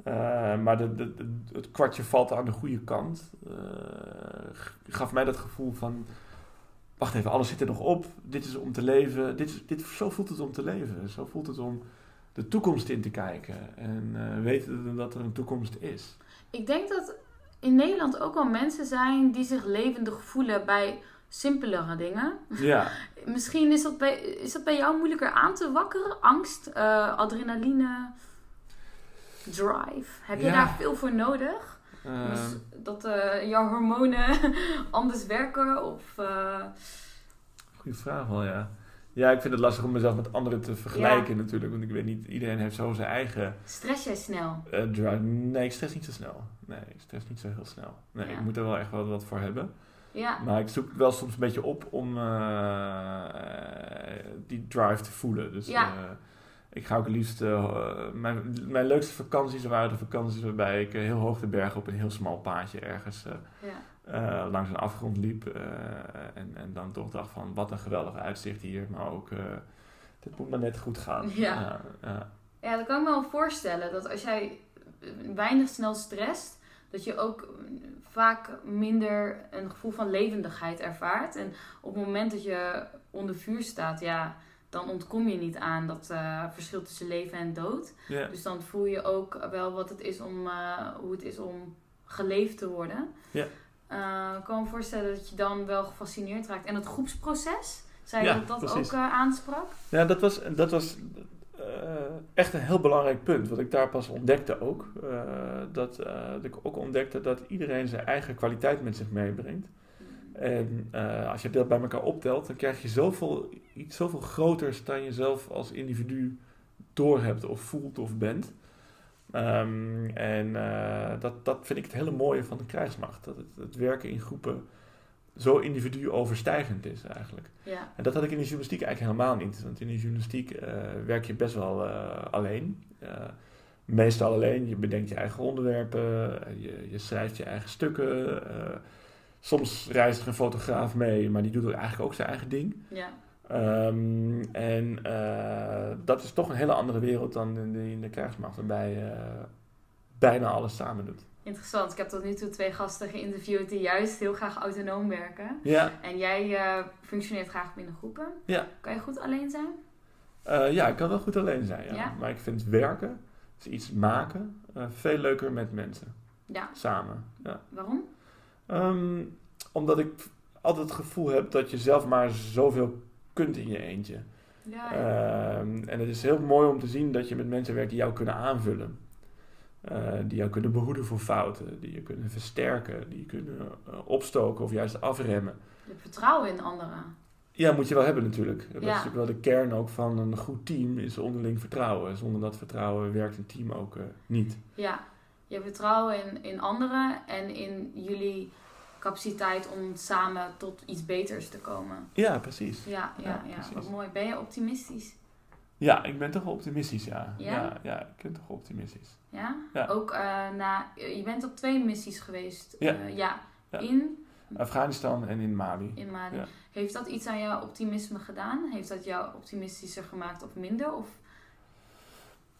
eh, maar de, het kwartje valt aan de goede kant. g- gaf mij dat gevoel van... Wacht even, alles zit er nog op. Dit is om te leven. Dit dit, zo voelt het om te leven. Zo voelt het om de toekomst in te kijken. En weten dat er een toekomst is. Ik denk dat in Nederland ook wel mensen zijn die zich levendig voelen bij simpelere dingen. Ja. Misschien is dat bij, is dat bij jou moeilijker aan te wakkeren? Angst, eh, adrenaline, drive. Heb je Ja. daar veel voor nodig? ehm, Dus dat eh, jouw hormonen anders werken? Of, eh, Goeie vraag wel, ja. Ja, ik vind het lastig om mezelf met anderen te vergelijken natuurlijk. Want ik weet niet, iedereen heeft zo zijn eigen stress jij snel? drive. Nee, ik stress niet zo snel. Nee, ik stress niet zo heel snel. Nee, Ja. ik moet er wel echt wel wat voor hebben. Ja, Maar ik zoek wel soms een beetje op om eh, die drive te voelen. Dus Ja. eh, ik ga ook het liefst... eh, mijn, mijn leukste vakanties waren de vakanties waarbij ik heel hoog de berg op een heel smal paadje ergens... ja. langs een afgrond liep. en, en dan toch dacht van wat een geweldig uitzicht hier. Maar ook, dit moet maar net goed gaan. Ja. Ja, dat kan ik me wel voorstellen. Dat als jij weinig snel stresst, dat je ook vaak minder een gevoel van levendigheid ervaart. En op het moment dat je onder vuur staat, ja, dan ontkom je niet aan dat eh, verschil tussen leven en dood. Dus dan voel je ook wel wat het is om, eh, hoe het is om geleefd te worden. Eh, ik kan me voorstellen dat je dan wel gefascineerd raakt. En het groepsproces, zei je Ja, dat dat precies. ook eh, aansprak? Ja, dat was, dat was eh, echt een heel belangrijk punt. Wat ik daar pas ontdekte ook. Eh, dat, eh, dat ik ook ontdekte dat iedereen zijn eigen kwaliteit met zich meebrengt. En eh, als je dat bij elkaar optelt, dan krijg je zoveel, iets zoveel groters dan je zelf als individu doorhebt of voelt of bent. Ehm, en eh, dat, dat vind ik het hele mooie van de krijgsmacht. Dat het werken in groepen zo individu overstijgend is eigenlijk. Ja. En dat had ik in de journalistiek eigenlijk helemaal niet. Want in de journalistiek eh, werk je best wel eh, alleen. Uh, meestal alleen. Je bedenkt je eigen onderwerpen. Je, je schrijft je eigen stukken. soms reist er een fotograaf mee, maar die doet eigenlijk ook zijn eigen ding. Ja. Um, en dat is toch een hele andere wereld dan in de, in de krijgsmacht, waarbij je bijna alles samen doet. Interessant. Ik heb tot nu toe twee gasten geïnterviewd die juist heel graag autonoom werken. Ja. En jij uh, functioneert graag binnen groepen. Ja. Kan je goed alleen zijn? Uh, ja, ik kan wel goed alleen zijn. Ja. ja. Maar ik vind werken, dus iets maken, uh, veel leuker met mensen. Ja. Samen. Ja. Waarom? Um, omdat ik altijd het gevoel heb dat je zelf maar zoveel kunt in je eentje. Ja, ja. Uh, en het is heel mooi om te zien dat je met mensen werkt die jou kunnen aanvullen. Uh, die jou kunnen behoeden voor fouten, die je kunnen versterken, die je kunnen uh, opstoken of juist afremmen. Je hebt vertrouwen in anderen. Ja, moet je wel hebben natuurlijk. Dat Ja. is natuurlijk wel de kern ook van een goed team, is onderling vertrouwen. Zonder dat vertrouwen werkt een team ook uh, niet. Ja, je hebt vertrouwen in, in anderen en in jullie capaciteit om samen tot iets beters te komen. Ja, precies. Ja, ja, Ja, ja. precies. Wat mooi. Ben je optimistisch? Ja, ik ben toch optimistisch, ja. Ja? Ja, ja, ik ben toch optimistisch. Ja? Ja. Ook eh, na... Je bent op twee missies geweest. Ja. Eh, ja. Ja. In, Afghanistan en in Mali. in Mali. Heeft dat iets aan jouw optimisme gedaan? Heeft dat jou optimistischer gemaakt of minder? Of...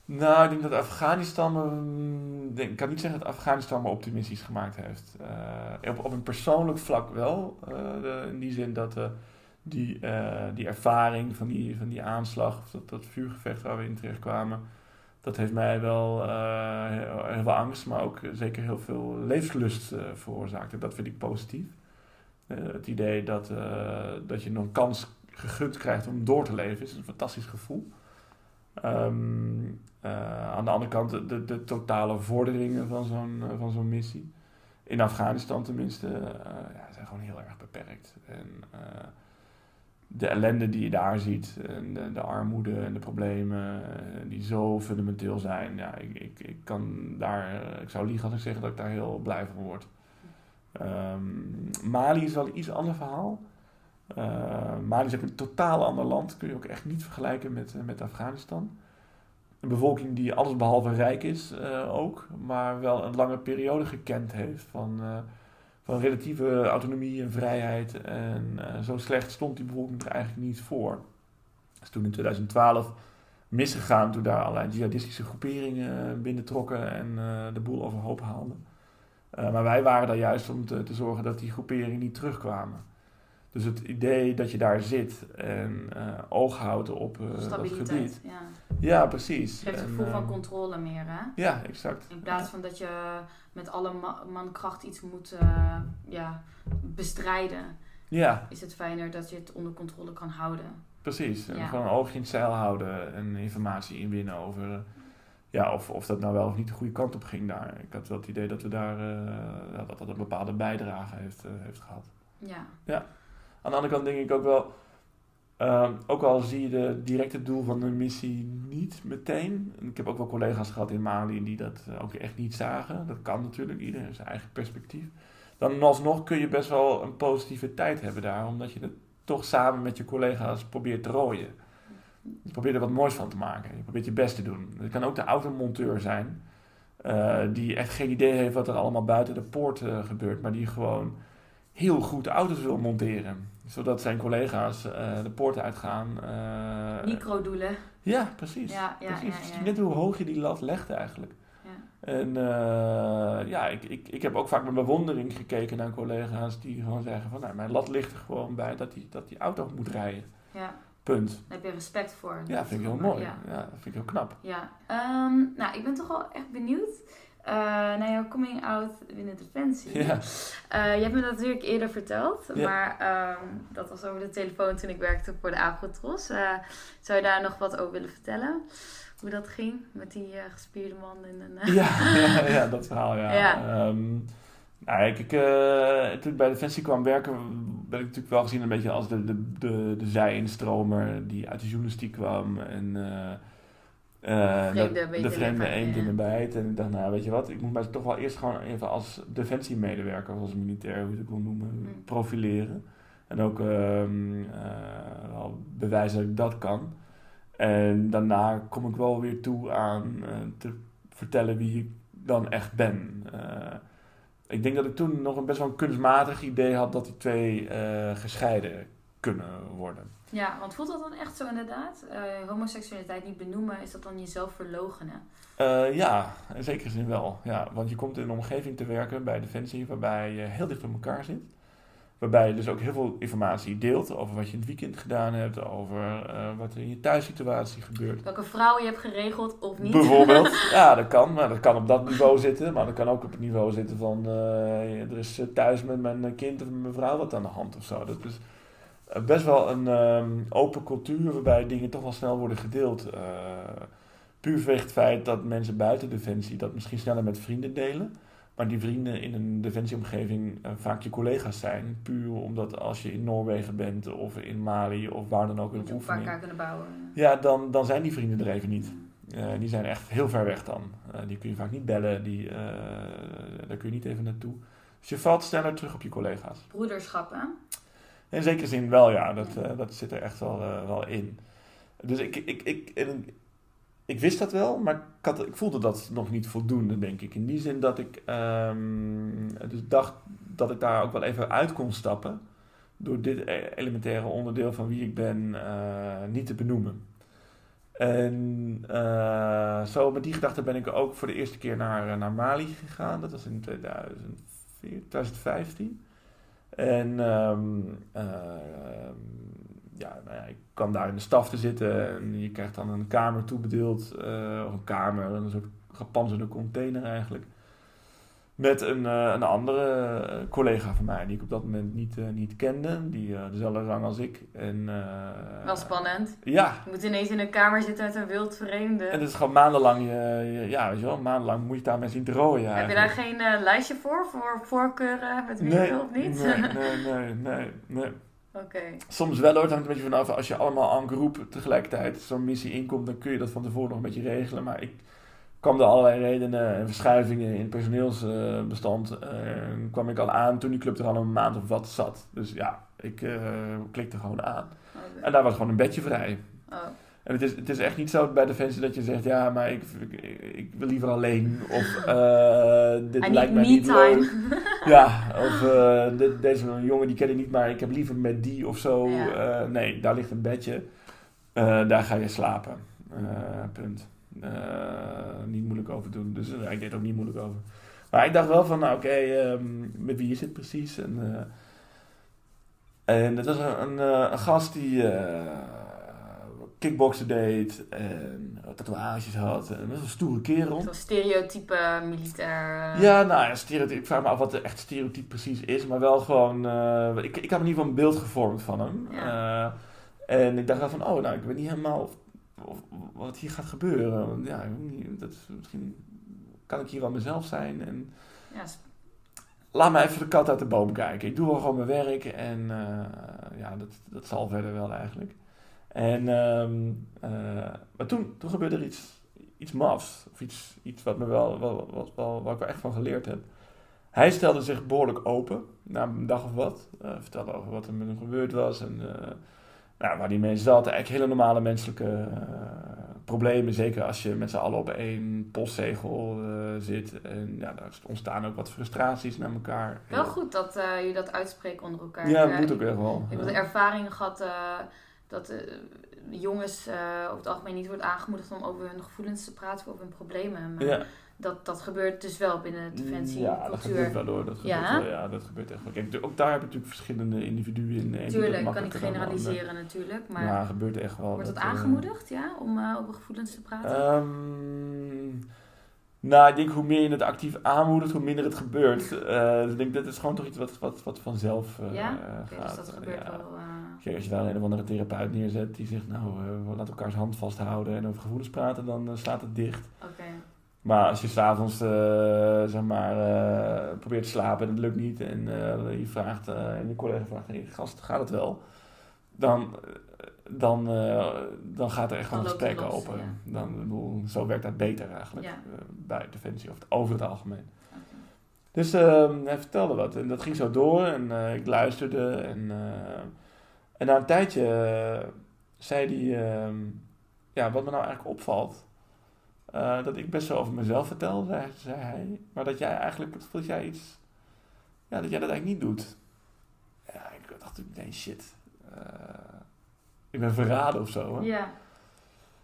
Nou, ik denk dat Afghanistan me... ik kan niet zeggen dat Afghanistan me optimistisch gemaakt heeft. Eh, op, op een persoonlijk vlak wel. in die zin dat die, eh, die ervaring van die, van die aanslag, of dat, dat vuurgevecht waar we in terecht kwamen, dat heeft mij wel eh, heel, veel angst, maar ook zeker heel veel levenslust eh, veroorzaakt. En dat vind ik positief. Het idee dat, dat je nog een kans gegund krijgt om door te leven, is een fantastisch gevoel. Ehm, eh, aan de andere kant de, de, totale vorderingen van zo'n van zo'n missie. In Afghanistan tenminste, ja, zijn gewoon heel erg beperkt. En de ellende die je daar ziet, en de, de armoede en de problemen eh, die zo fundamenteel zijn. Ja, ik, ik, ik kan daar, eh, ik zou liegen als ik zeg dat ik daar heel blij van word. Ehm, Mali is wel een iets ander verhaal. Eh, Mali is een totaal ander land. Kun je ook echt niet vergelijken met, eh, met Afghanistan. Een bevolking die allesbehalve rijk is ook, maar wel een lange periode gekend heeft van, van relatieve autonomie en vrijheid. En eh, zo slecht stond die bevolking er eigenlijk niet voor. Dat is toen in 2012 misgegaan, toen daar allerlei jihadistische groeperingen binnentrokken en eh, de boel overhoop haalden. Eh, maar wij waren daar juist om te, te zorgen dat die groeperingen niet terugkwamen. Dus het idee dat je daar zit en eh, oog houdt op eh, dat Stabiliteit. gebied. Ja. Ja, precies. Geeft een En, gevoel van eh, controle meer, hè? Ja, exact. In plaats van dat je met alle ma- mankracht iets moet ja, bestrijden, Ja, is het fijner dat je het onder controle kan houden. precies. En Ja. gewoon een oogje in het zeil houden en informatie inwinnen over ja, of, of dat nou wel of niet de goede kant op ging daar. Ik had wel het idee dat we daar ja, dat dat een bepaalde bijdrage heeft, heeft gehad. Ja, Aan de andere kant denk ik ook wel, ehm, ook al zie je de directe doel van de missie niet meteen. En Ik heb ook wel collega's gehad in Mali die dat ook echt niet zagen. Dat kan natuurlijk, iedereen heeft zijn eigen perspectief. Dan alsnog kun je best wel een positieve tijd hebben daar, omdat je het toch samen met je collega's probeert te rooien. Je probeert er wat moois van te maken. Je probeert je best te doen. Het kan ook de automonteur zijn, eh, die echt geen idee heeft wat er allemaal buiten de poort gebeurt, maar die gewoon heel goed auto's wil monteren. Zodat zijn collega's eh, de poort uitgaan. eh, microdoelen. ja, precies. Ja, ja, precies. Het is ja. net hoe hoog je die lat legt eigenlijk. Ja. En eh, ja, ik, ik, ik heb ook vaak met bewondering gekeken naar collega's die gewoon zeggen van... Nou, mijn lat ligt er gewoon bij dat die, dat die auto moet rijden. Ja, Punt. daar heb je respect voor. Ja, Dat vind ik heel mooi. Ja. Vind ik heel knap. Ja, Ehm, nou, ik ben toch wel echt benieuwd eh, naar jouw coming out binnen Defensie. Ja. Eh, je hebt me dat natuurlijk eerder verteld, Ja. maar ehm, dat was over de telefoon toen ik werkte voor de Agrotros. Eh, zou je daar nog wat over willen vertellen? Hoe dat ging met die gespierde man in een... eh, Ja, ja, ja, dat verhaal, ja. Ja. Ehm, Nou, ik, ik, toen ik bij Defensie kwam werken, ben ik natuurlijk wel gezien een beetje als de, de, de, de zij-instromer die uit de journalistiek kwam. En eh, eh, Vreemde de, vreemde de eend ja. in de bijt. En ik dacht, nou weet je wat, ik moet mij toch wel eerst gewoon even als defensiemedewerker, of als militair, hoe je het ook wil noemen, Mm. profileren. En ook ehm, eh, bewijzen dat ik dat kan. En daarna kom ik wel weer toe aan eh, te vertellen wie ik dan echt ben. Eh, ik denk dat ik toen nog een best wel een kunstmatig idee had dat die twee eh, gescheiden kunnen worden. Ja, want voelt dat dan echt zo inderdaad? Eh, homoseksualiteit niet benoemen, is dat dan jezelf verlogenen? Eh, ja, in zekere zin wel. Ja, want je komt in een omgeving te werken bij Defensie waarbij je heel dicht op elkaar zit. Waarbij je dus ook heel veel informatie deelt over wat je in het weekend gedaan hebt, over eh, wat er in je thuissituatie gebeurt. Welke vrouw je hebt geregeld of niet? Bijvoorbeeld, ja, dat kan. Maar dat kan op dat niveau zitten. Maar dat kan ook op het niveau zitten van... er is thuis met mijn kind of met mijn vrouw wat aan de hand of zo. Dat is best wel een ehm, open cultuur waarbij dingen toch wel snel worden gedeeld. Eh, puur vanwege het feit dat mensen buiten Defensie dat misschien sneller met vrienden delen. Maar die vrienden in een defensieomgeving eh, vaak je collega's zijn. Puur omdat als je in Noorwegen bent of in Mali of waar dan ook een oefening... elkaar kunnen bouwen. Ja, dan, dan zijn die vrienden er even niet. Eh, die zijn echt heel ver weg dan. Eh, die kun je vaak niet bellen, die, eh, daar kun je niet even naartoe. Dus je valt sneller terug op je collega's. Broederschap, hè? In zekere zin wel, ja, dat, eh, dat zit er echt wel, eh, wel in. Dus ik, ik, ik, ik wist dat wel, maar ik, had, ik voelde dat nog niet voldoende, denk ik. In die zin dat ik ehm, dus dacht dat ik daar ook wel even uit kon stappen. Door dit e- elementaire onderdeel van wie ik ben eh, niet te benoemen. En zo met die gedachte ben ik ook voor de eerste keer naar, naar Mali gegaan. Dat was in 2004, 2015. En ehm, eh, ja, ik kwam daar in de staf te zitten en je krijgt dan een kamer toebedeeld. eh, of een kamer, een soort gepanzerde container eigenlijk. Met een, eh, een andere eh, collega van mij, die ik op dat moment niet, eh, niet kende. Die dezelfde rang als ik. En, Wel spannend. Ja, Je moet ineens in een kamer zitten met een wild vreemde. en het is gewoon maandenlang, je, je- ja, weet je wel, maandenlang moet je daarmee zien te rooien Heb je daar geen lijstje voor? Voor voorkeuren met wie je Nee, of niet? Nee, nee, nee, nee, nee. Oké. Soms wel hoor, het hangt een beetje vanaf. Als je allemaal en groep tegelijkertijd zo'n missie inkomt, dan kun je dat van tevoren nog een beetje regelen. Maar ik kwam door allerlei redenen en verschuivingen in het personeelsbestand. eh, kwam ik al aan toen die club er al een maand of wat zat. Dus ja, ik eh, klikte gewoon aan. Oké. En daar was gewoon een bedje vrij. Oh. En het is, het is echt niet zo bij Defensie dat je zegt, ja, maar ik, ik, ik wil liever alleen. Of eh, dit I lijkt mij niet leuk. Ja, of deze jongen die ken ik niet, maar ik heb liever met die of zo. Ja. Nee, daar ligt een bedje. Daar ga je slapen. Punt. Eh, niet moeilijk over doen. Dus eh, ik deed er ook niet moeilijk over. Maar ik dacht wel van, nou oké, ehm, met wie is het precies? En, eh, en het was een, een, een gast die kickboksen deed en tatoeages had. En best wel een stoere kerel. Zo'n stereotype militair. Ja, nou ja, stereotype. Ik vraag me af wat de echt stereotype precies is. Maar wel gewoon... ik, ik heb in ieder geval een beeld gevormd van hem. En ik dacht wel van... Oh, nou, ik weet niet helemaal of, of- wat hier gaat gebeuren. Want ja, dat is, misschien kan ik hier wel mezelf zijn. En laat me even de kat uit de boom kijken. Ik doe wel gewoon mijn werk. En eh, ja, dat, dat zal verder wel eigenlijk. En, ehm, eh, maar toen, toen gebeurde er iets, iets mafs. Of iets, iets wat me wel, wel, wel, wel, waar ik wel echt van geleerd heb. Hij stelde zich behoorlijk open, na een dag of wat. Eh, vertelde over wat er met hem gebeurd was. En nou, waar hij mee zat. Eigenlijk hele normale menselijke eh, problemen. Zeker als je met z'n allen op één postzegel eh, zit. En ja, daar ontstaan ook wat frustraties naar elkaar. wel goed dat eh, je dat uitspreekt onder elkaar. Ja, dat moet ook echt wel. Ik heb de ervaring gehad eh, dat jongens over het algemeen niet wordt aangemoedigd om over hun gevoelens te praten, over hun problemen. Maar Ja. Dat, dat gebeurt dus wel binnen de Ja, dat gebeurt wel hoor. Dat Ja? gebeurt wel, ja, dat gebeurt echt wel. Kijk, ook daar heb je natuurlijk verschillende individuen in. De het Tuurlijk, kan ander. generaliseren natuurlijk, maar Ja, gebeurt echt wel. wordt dat, eh, aangemoedigd ja, om eh, over gevoelens te praten? Ehm, nou, ik denk hoe meer je het actief aanmoedigt, hoe minder het gebeurt. Eh, dus ik denk dat is gewoon toch iets wat, wat, wat vanzelf eh, Ja? eh, Oké, gaat. dus dat gebeurt Ja. wel. eh, Kijk, als je daar een of andere therapeut neerzet die zegt, nou, eh, we laten elkaars hand vasthouden en over gevoelens praten, dan eh, slaat het dicht. Oké. Maar als je s'avonds uh, zeg maar, uh, probeert te slapen en het lukt niet en uh, je vraagt en je collega vraagt, hey, gast, gaat het wel? Dan, dan, dan gaat er echt wel een gesprek los, open. Ja. Dan, bedoel, zo werkt dat beter eigenlijk ja. bij Defensie of over het algemeen. Okay. Dus ehm, hij vertelde wat en dat ging zo door en ik luisterde en, en na een tijdje zei hij, ehm, ja, wat me nou eigenlijk opvalt uh, dat ik best wel over mezelf vertel, zei, zei, hij. Maar dat jij eigenlijk, dat jij iets, ja, dat jij dat eigenlijk niet doet. Ja, ik dacht, nee, shit. Uh, ik ben verraden of zo. Hè? Ja.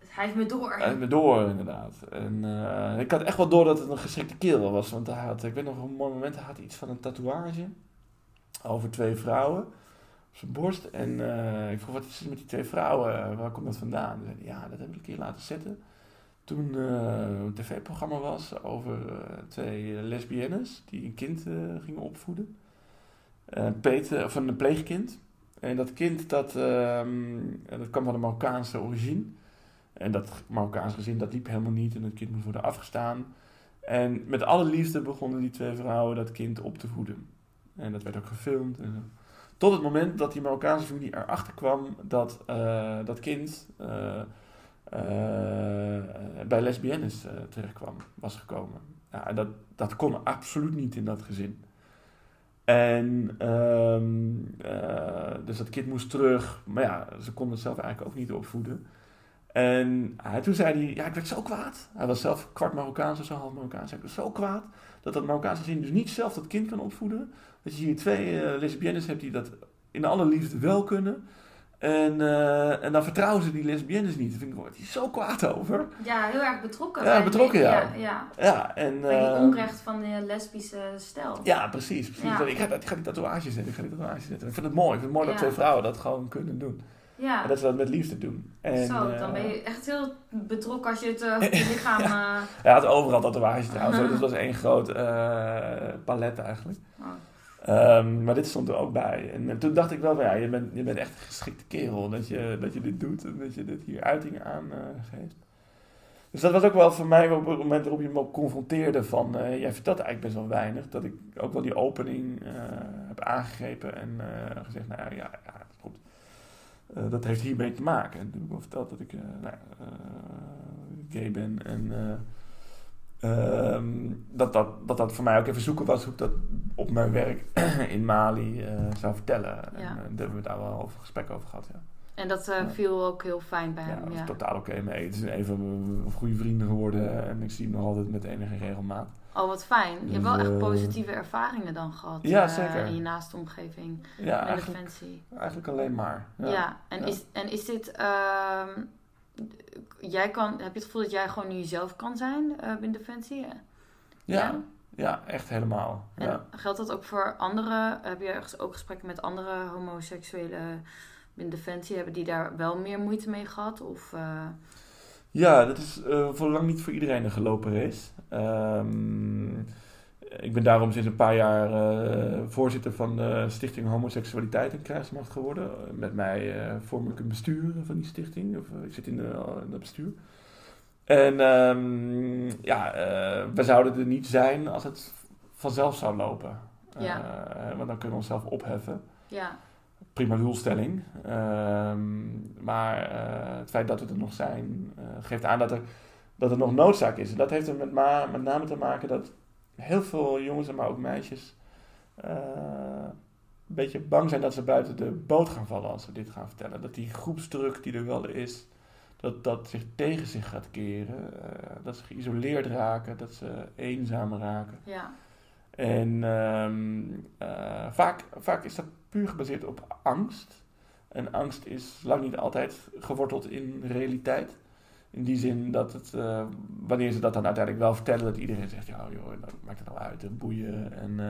Hij heeft me door. Hij heeft me door, inderdaad. En uh, ik had echt wel door dat het een geschikte kerel was. Want hij had, ik weet nog een mooi moment, hij had iets van een tatoeage. Over twee vrouwen. Op zijn borst. En ik vroeg, wat is er met die twee vrouwen? Waar komt dat vandaan? Hij zei, ja, dat heb ik een keer laten zetten toen uh, een tv-programma was over uh, twee lesbiennes die een kind uh, gingen opvoeden. Peter, of een pleegkind. En dat kind dat, um, dat kwam van de Marokkaanse origine. En dat Marokkaanse gezin dat liep helemaal niet en het kind moest worden afgestaan. En met alle liefde begonnen die twee vrouwen dat kind op te voeden. En dat werd ook gefilmd. En Tot het moment dat die Marokkaanse familie erachter kwam dat dat kind bij lesbiennes uh, terechtkwam, was gekomen. Ja, dat, dat kon absoluut niet in dat gezin. En um, uh, dus dat kind moest terug, maar ja, ze konden het zelf eigenlijk ook niet opvoeden. En toen zei hij, ja, ik werd zo kwaad. Hij was zelf kwart Marokkaans of zo, half Marokkaans. Ik werd zo kwaad dat dat Marokkaanse gezin dus niet zelf dat kind kan opvoeden. Dat je hier twee lesbiennes hebt die dat in alle liefde wel kunnen. En, uh, en dan vertrouwen ze die lesbiennes niet. Daar vind ik, word je zo kwaad over. Ja, heel erg betrokken. Ja, betrokken, ja. ja. ja. ja en, bij die uh, onrecht van de lesbische stel. Ja, precies. precies. Ja. Ik, ga, ik ga die tatoeage zetten. Ik ga die tatoeage zetten. Ik vind het mooi. Ik vind het mooi dat twee vrouwen dat gewoon kunnen doen. Ja. En dat ze dat met liefde doen. En, Zo, dan uh, ben je echt heel betrokken als je het uh, lichaam... ja. hij had overal tatoeages trouwens. dus dat was één groot palet eigenlijk. Oh. Um, maar dit stond er ook bij. En, toen dacht ik wel, ja, je bent, je bent echt een geschikte kerel dat je, dat je dit doet en dat je dit hier uiting aan uh, geeft. Dus dat was ook wel voor mij op het moment waarop je me confronteerde van, uh, jij vertelt eigenlijk best wel weinig. Dat ik ook wel die opening uh, heb aangegrepen en gezegd, nou ja, ja dat klopt. dat heeft hiermee te maken. En toen heb ik wel verteld dat ik nou, gay ben en Ehm, dat, dat, dat dat voor mij ook even zoeken was hoe ik dat op mijn werk in Mali uh, zou vertellen. Ja. En uh, daar hebben we daar wel over gesprek over gehad. Ja. En dat uh, viel ook heel fijn bij hem. Ja, totaal oké okay mee. Het is een van mijn goede vrienden geworden en ik zie hem nog altijd met enige regelmaat. Oh, wat fijn. je hebt wel echt dus, positieve ervaringen dan gehad. Ja, zeker. In je naaste omgeving. Ja, eigenlijk, eigenlijk alleen maar. Ja, en, Is, en is dit ehm, jij kan, heb je het gevoel dat jij gewoon nu jezelf kan zijn uh, binnen Defensie? Ja, ja, ja echt helemaal. En ja. geldt dat ook voor andere? Heb je ook gesprekken met andere homoseksuelen binnen Defensie? Hebben die daar wel meer moeite mee gehad? Of, uh... Ja, dat is uh, voor lang niet voor iedereen een gelopen race. Um, ik ben daarom sinds een paar jaar uh, voorzitter van de Stichting Homoseksualiteit en Kruismacht geworden. Met mij uh, vorm ik een bestuur van die stichting. Of, uh, ik zit in, dat bestuur. En um, ja, we zouden er niet zijn als het vanzelf zou lopen. Ja. want dan kunnen we onszelf opheffen. Ja. Prima doelstelling. Um, maar het feit dat we er nog zijn, geeft aan dat er, dat er nog noodzaak is. En dat heeft er met, ma met name te maken dat heel veel jongens, maar ook meisjes, uh, een beetje bang zijn dat ze buiten de boot gaan vallen als ze dit gaan vertellen. Dat die groepsdruk die er wel is, dat dat zich tegen zich gaat keren. Uh, dat ze geïsoleerd raken, dat ze eenzaam raken. Ja. En um, uh, vaak, vaak is dat puur gebaseerd op angst. En angst is lang niet altijd geworteld in realiteit. In die zin dat het, uh, wanneer ze dat dan uiteindelijk wel vertellen, dat iedereen zegt, ja joh, nou, maakt het nou uit, boeien. En, uh,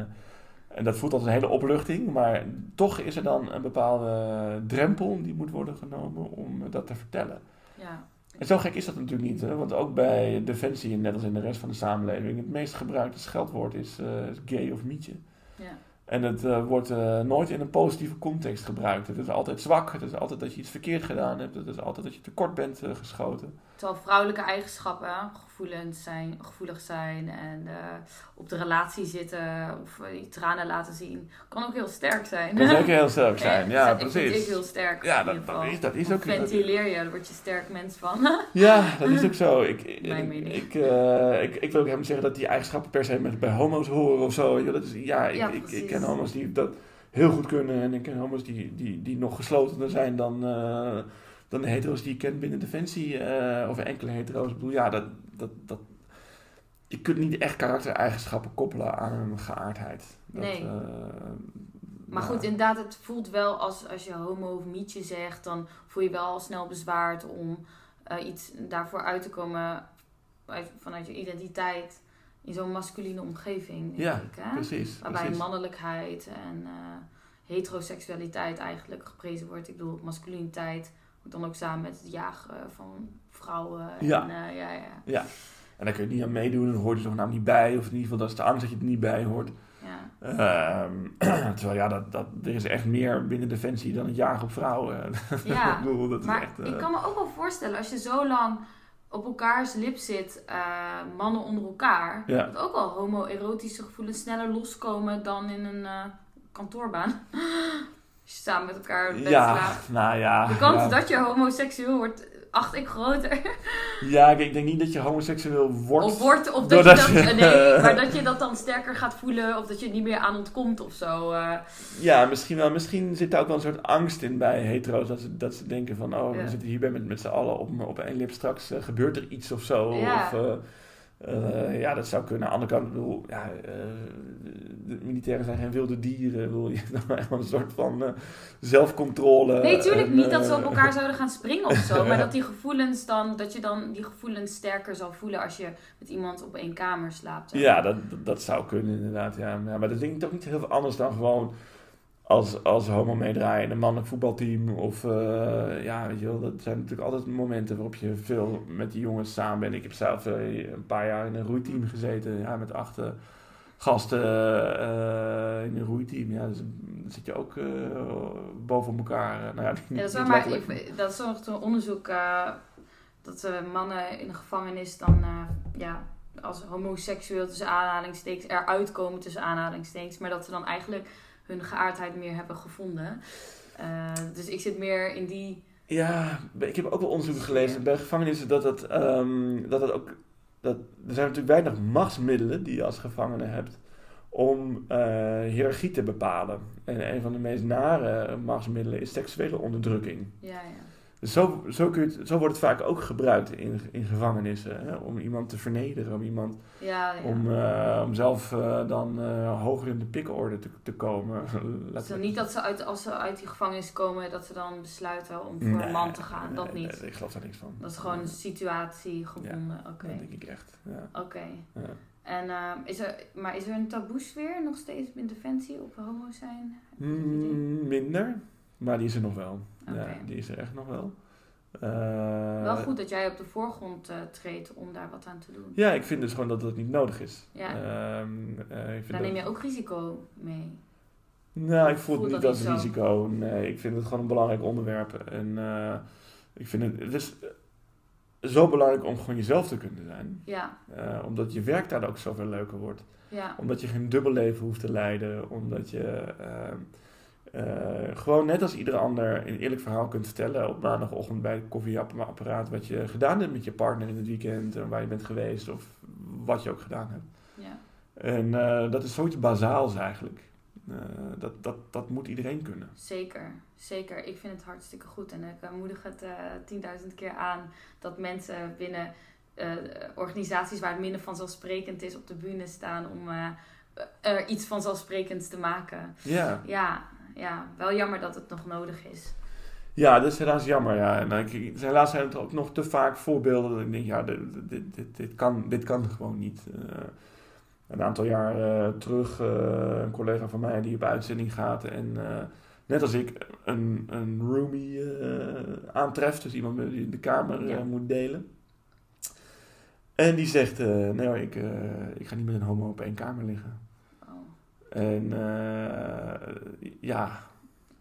en dat voelt als een hele opluchting, maar toch is er dan een bepaalde drempel die moet worden genomen om dat te vertellen. Ja. En zo gek is dat natuurlijk niet, hè? want ook bij Defensie, net als in de rest van de samenleving, het meest gebruikte scheldwoord is uh, gay of mietje. Ja. En het eh, wordt eh, nooit in een positieve context gebruikt. Het is altijd zwak, het is altijd dat je iets verkeerd gedaan hebt, het is altijd dat je tekort bent eh, geschoten. Terwijl vrouwelijke eigenschappen, gevoelens zijn, gevoelig zijn en op de relatie zitten of je tranen laten zien, kan ook heel sterk zijn. Dat kan ook heel sterk zijn, ja, dat precies. ik heel sterk. Ja, dat, dat is, dat is ook... dat- Ventileer je, daar word je sterk mens van. Ja, dat is ook zo. Ik, Mijn ik, ik, ik, ik wil ook helemaal zeggen dat die eigenschappen per se met, bij homo's horen of zo. Ja, dat is, ja, ik, Ja, ik, ik precies. Ken homo's die dat heel goed kunnen en ik ken homo's die, die, die nog geslotener zijn dan, eh, dan de hetero's die ik ken binnen Defensie. eh of enkele hetero's. Ik bedoel, ja, dat, dat, dat, je kunt niet echt karaktereigenschappen koppelen aan een geaardheid. Dat, Nee. eh, Maar ja. goed, inderdaad, het voelt wel als, als je homo of mietje zegt, dan voel je wel al snel bezwaard om iets daarvoor uit te komen uit, vanuit je identiteit in zo'n masculine omgeving. Ja, ik, hè? Precies, Waarbij precies. mannelijkheid en eh, heteroseksualiteit eigenlijk geprezen wordt. Ik bedoel, masculiniteit wordt dan ook samen met het jagen van vrouwen. Ja. En, eh, ja, ja. En daar kun je niet aan meedoen, dan hoort je zogenaamd niet bij. Of in ieder geval, dat is de angst dat je er niet bij hoort. ja. Ehm, terwijl ja, dat, dat, er is echt meer binnen Defensie dan het jagen op vrouwen. Ja, ik bedoel, dat is Maar echt... eh, ik kan me ook wel voorstellen, als je zo lang op elkaars lip zit, eh, mannen onder elkaar, Ja. dat ook wel homoerotische gevoelens sneller loskomen dan in een eh, kantoorbaan. als je samen met elkaar bed ja, nou ja. De kans ja. dat je homoseksueel wordt, acht ik groter. Ja, ik, ik denk niet dat je homoseksueel wordt. Of wordt, of dat je dat, je- nee, maar dat je dat dan sterker gaat voelen, of dat je het niet meer aan ontkomt of zo. eh. Ja, misschien wel. Misschien zit daar ook wel een soort angst in bij hetero's. Dat ze, dat ze denken van, oh, Ja. we zitten hierbij met, met z'n allen op, op één lip. Straks eh, gebeurt er iets of zo. Ja. Of, eh, eh, ja, dat zou kunnen. Aan de andere kant, ik bedoel, ja, eh, de militairen zijn geen wilde dieren. Bedoel, je dan een soort van eh, zelfcontrole. Nee, tuurlijk en, niet dat ze op elkaar zouden gaan springen of zo. Maar dat die gevoelens dan, dat je dan die gevoelens sterker zal voelen als je met iemand op één kamer slaapt. Ja, dat, dat, dat zou kunnen inderdaad. Ja. Ja, maar dat denk ik toch niet heel veel anders dan gewoon als, als homo meedraaien in een mannelijk voetbalteam. Of eh, ja, weet je wel, dat zijn natuurlijk altijd momenten waarop je veel met die jongens samen bent. Ik heb zelf eh, een paar jaar in een roeiteam gezeten, ja, met acht eh, gasten in een roeiteam. Ja, dus dan zit je ook boven elkaar. nou ja, niet, Ja, dat is wel, maar ik, dat is een onderzoek dat mannen in de gevangenis dan ja, als homoseksueel tussen aanhalingstekens eruit komen tussen aanhalingstekens, maar dat ze dan eigenlijk hun geaardheid meer hebben gevonden. Eh, dus ik zit meer in die. Ja, ik heb ook wel onderzoeken gelezen bij gevangenissen dat het, ehm, dat het ook. Dat, er zijn natuurlijk weinig machtsmiddelen die je als gevangene hebt om eh, hiërarchie te bepalen. En een van de meest nare machtsmiddelen is seksuele onderdrukking. Ja, ja. Dus zo, zo, kun je het, zo wordt het vaak ook gebruikt in, in gevangenissen. Hè? Om iemand te vernederen, om iemand Ja, ja. om, eh, om zelf eh, dan eh, hoger in de pikorde te, te komen. Dus dan niet dat ze uit, als ze uit die gevangenis komen, dat ze dan besluiten om voor Nee, een man te gaan. nee, dat niet. nee, ik geloof daar niks van. Dat is gewoon een situatie gebonden. Oké. Dat denk ik echt. Ja. Oké. Ja. En eh, is er, maar is er een taboesfeer nog steeds in Defensie op homo zijn? Mm, minder, maar die is er nog wel. Ja, die is er echt nog wel. Eh, Wel goed dat jij op de voorgrond eh, treedt om daar wat aan te doen. Ja, ik vind dus gewoon dat dat niet nodig is. Ja. Ehm, eh, ik vind Daar dat- neem je ook risico mee. Nou, ik voel het niet als risico. Nee, ik vind het gewoon een belangrijk onderwerp. En eh, ik vind het, het is eh, zo belangrijk om gewoon jezelf te kunnen zijn. Ja, Eh, omdat je werk daar ook zoveel leuker wordt. ja, Omdat je geen dubbelleven hoeft te leiden. Omdat je ehm, eh, gewoon net als ieder ander een eerlijk verhaal kunt vertellen op maandagochtend bij het koffieapparaat. Wat je gedaan hebt met je partner in het weekend. En waar je bent geweest of wat je ook gedaan hebt. ja. En eh, dat is zoiets bazaals eigenlijk. Eh, dat, dat, dat moet iedereen kunnen. Zeker, zeker. Ik vind het hartstikke goed. En ik eh, moedig het eh 10.000 keer aan dat mensen binnen eh, organisaties waar het minder vanzelfsprekend is op de bühne staan om eh, er iets vanzelfsprekends te maken. Ja, Ja, ja, wel jammer dat het nog nodig is. ja dat is helaas jammer. Ja. En, ik- helaas zijn er ook nog te vaak voorbeelden dat ik denk, ja, dit, dit, dit, dit kan, dit kan gewoon niet. Eh, een aantal jaar eh, terug, eh, een collega van mij die op uitzending gaat en net als ik een, een roomie aantreft, dus iemand met wie de kamer Ja. moet delen. En die zegt, nee hoor, ik, ik ga niet met een homo op één kamer liggen. En eh, ja,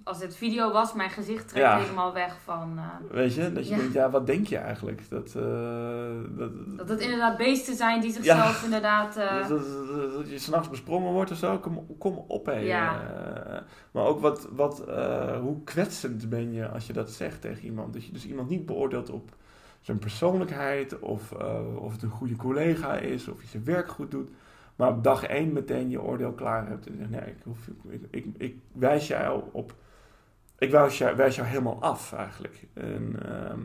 Als het video was, mijn gezicht trekt Ja. helemaal weg van... eh, weet je, dat je Ja. denkt, ja, wat denk je eigenlijk? Dat, eh, dat, dat het inderdaad beesten zijn die zichzelf inderdaad... dat, dat, dat- dat je s'nachts besprongen wordt of zo, kom, kom op hé. Maar ook wat, wat, hoe kwetsend ben je als je dat zegt tegen iemand. Dat je dus iemand niet beoordeelt op zijn persoonlijkheid of, of het een goede collega is of hij zijn werk goed doet. Maar op dag één meteen je oordeel klaar hebt en nee, ik, hoef, ik, ik, ik wijs jou op, ik wijs jou, wijs jou helemaal af eigenlijk. En ehm,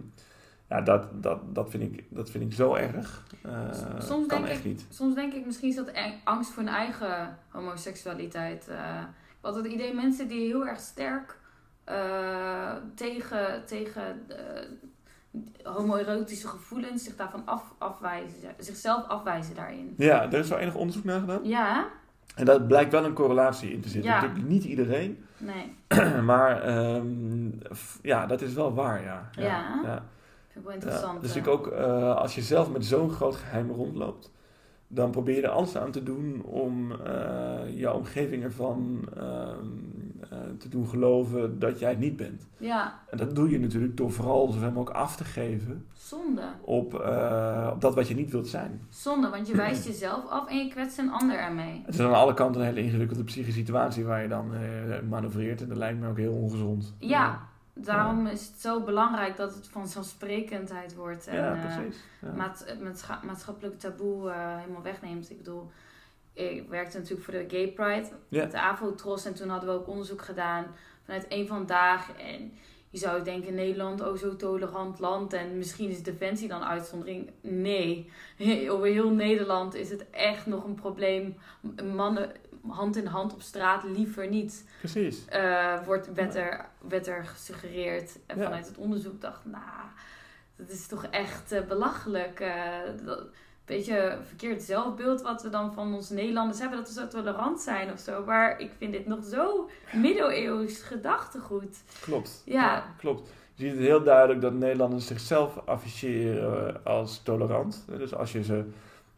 ja, dat, dat, dat, vind ik, dat vind ik zo erg. Eh, Soms kan denk echt ik- niet. Soms denk ik misschien is dat eng- angst voor een eigen homoseksualiteit. eh ik had het idee mensen die heel erg sterk eh, tegen, tegen eh, homoerotische gevoelens zich daarvan af, afwijzen, zichzelf afwijzen daarin. Ja, er is wel enig onderzoek naar gedaan. Ja, En daar blijkt wel een correlatie in te zitten. Ja. Natuurlijk niet iedereen, nee, maar ehm, ja, dat is wel waar, ja. Ja. ja. vind ik wel interessant. Dus ik ook, eh, als je zelf met zo'n groot geheim rondloopt, dan probeer je er alles aan te doen om eh, jouw omgeving ervan ehm, eh, te doen geloven dat jij het niet bent. Ja, En dat doe je natuurlijk door vooral zoveel mogelijk af te geven zonde. op, eh, op dat wat je niet wilt zijn. Zonde, want je wijst jezelf af en je kwetst een ander ermee. Het is aan alle kanten een hele ingewikkelde psychische situatie waar je dan eh, manoeuvreert. En dat lijkt me ook heel ongezond. Ja, daarom is het zo belangrijk dat het vanzelfsprekendheid wordt. En, Ja, precies. Ja. maatschappelijk taboe helemaal wegneemt. Ik bedoel, ik werkte natuurlijk voor de Gay Pride, met de Avotros. En toen hadden we ook onderzoek gedaan vanuit één vandaag. En je zou denken, Nederland, oh zo tolerant land. En misschien is Defensie dan uitzondering. Nee, over heel Nederland is het echt nog een probleem. Mannen hand in hand op straat liever niet. Precies. eh, wordt, werd, er, werd er gesuggereerd. En Ja. vanuit het onderzoek dacht nou, dat is toch echt eh, belachelijk. dat, een beetje verkeerd zelfbeeld wat we dan van ons Nederlanders hebben. Dat we zo tolerant zijn of zo. Maar ik vind dit nog zo middeleeuws gedachtegoed. Klopt. Ja. klopt. Je ziet het heel duidelijk dat Nederlanders zichzelf afficheren als tolerant. Dus als je ze...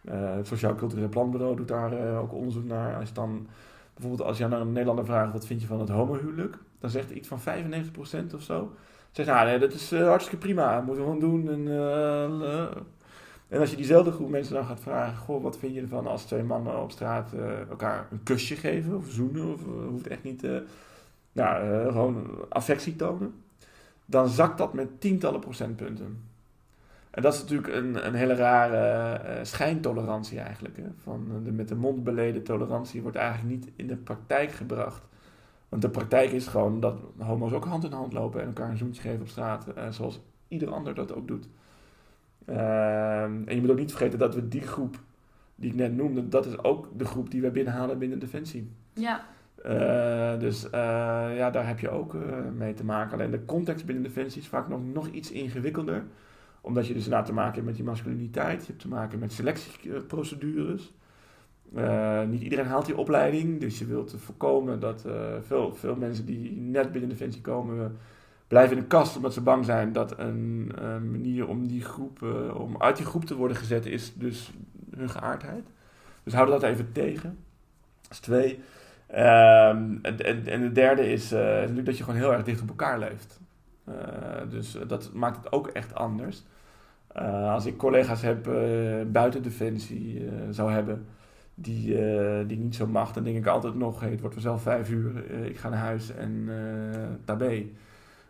eh, het Sociaal Cultureel Planbureau doet daar eh, ook onderzoek naar. Als je dan... Bijvoorbeeld als je aan een Nederlander vraagt... wat vind je van het homohuwelijk? Dan zegt iets van 95% of zo. Zegt, nou nee, dat is eh, hartstikke prima. Moeten we gewoon doen. En. En als je diezelfde groep mensen dan gaat vragen... Goh, wat vind je ervan als twee mannen op straat eh, elkaar een kusje geven? Of zoenen? Of eh, hoeft echt niet... eh, nou, gewoon affectie tonen. Dan zakt dat met tientallen procentpunten. En dat is natuurlijk een, een hele rare schijntolerantie eigenlijk. Van de met de mond beleden tolerantie wordt eigenlijk niet in de praktijk gebracht. Want de praktijk is gewoon dat homo's ook hand in hand lopen en elkaar een zoentje geven op straat. zoals ieder ander dat ook doet. Ehm, en je moet ook niet vergeten dat we die groep die ik net noemde, dat is ook de groep die wij binnenhalen binnen Defensie. Ja, Eh, dus eh, ja, daar heb je ook eh, mee te maken. Alleen de context binnen Defensie is vaak nog, nog iets ingewikkelder. Omdat je dus inderdaad te maken hebt met die masculiniteit. Je hebt te maken met selectieprocedures. Niet iedereen haalt die opleiding. Dus je wilt voorkomen dat veel, veel mensen die net binnen Defensie komen... blijven in de kast omdat ze bang zijn dat een eh, manier om, die groep, eh, om uit die groep te worden gezet... is dus hun geaardheid. Dus houden dat even tegen. Dat is twee... Ehm, en, en, en de derde is eh, natuurlijk dat je gewoon heel erg dicht op elkaar leeft. Dus dat maakt het ook echt anders. Als ik collega's heb buiten Defensie zou hebben, die, die niet zo mag, dan denk ik altijd nog, het wordt vanzelf vijf uur, ik ga naar huis en eh tabé.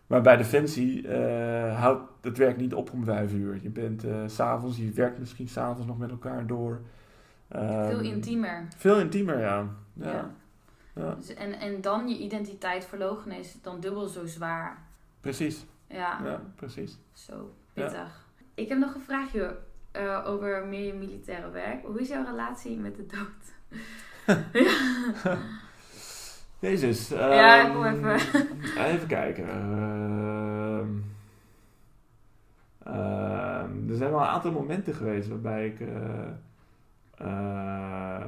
Maar bij Defensie eh, houdt het werk niet op om vijf uur. Je bent s s'avonds, je werkt misschien s'avonds nog met elkaar door. veel Ehm, intiemer. Veel intiemer, ja. ja. Ja. ja. Dus en, en dan je identiteit verloochenen is dan dubbel zo zwaar. Precies. Ja, Ja, precies. zo pittig. Ik heb nog een vraagje eh, over meer je militaire werk. Hoe is jouw relatie met de dood? Jezus. Ja, ik wil even- Even kijken. ehm, ehm, er zijn wel een aantal momenten geweest waarbij ik. eh, eh,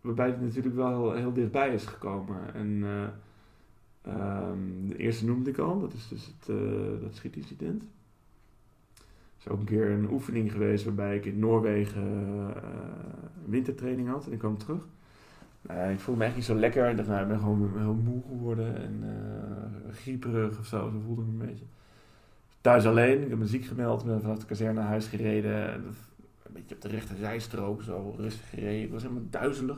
waarbij het natuurlijk wel heel, dichtbij is gekomen. En eh, de eerste noemde ik al, dat is dus het, dat schietincident. Er is ook een keer een oefening geweest waarbij ik in Noorwegen wintertraining had en ik kwam terug. Nou, ik voelde me echt niet zo lekker. Ik dacht, nou, ik ben gewoon heel moe geworden en uh, grieperig of zo. Zo voelde ik me een beetje. Thuis alleen. Ik heb me ziek gemeld. ben vanaf de kazerne naar huis gereden. Een beetje op de rechte zijstrook. Zo rustig gereden. Ik was helemaal duizelig.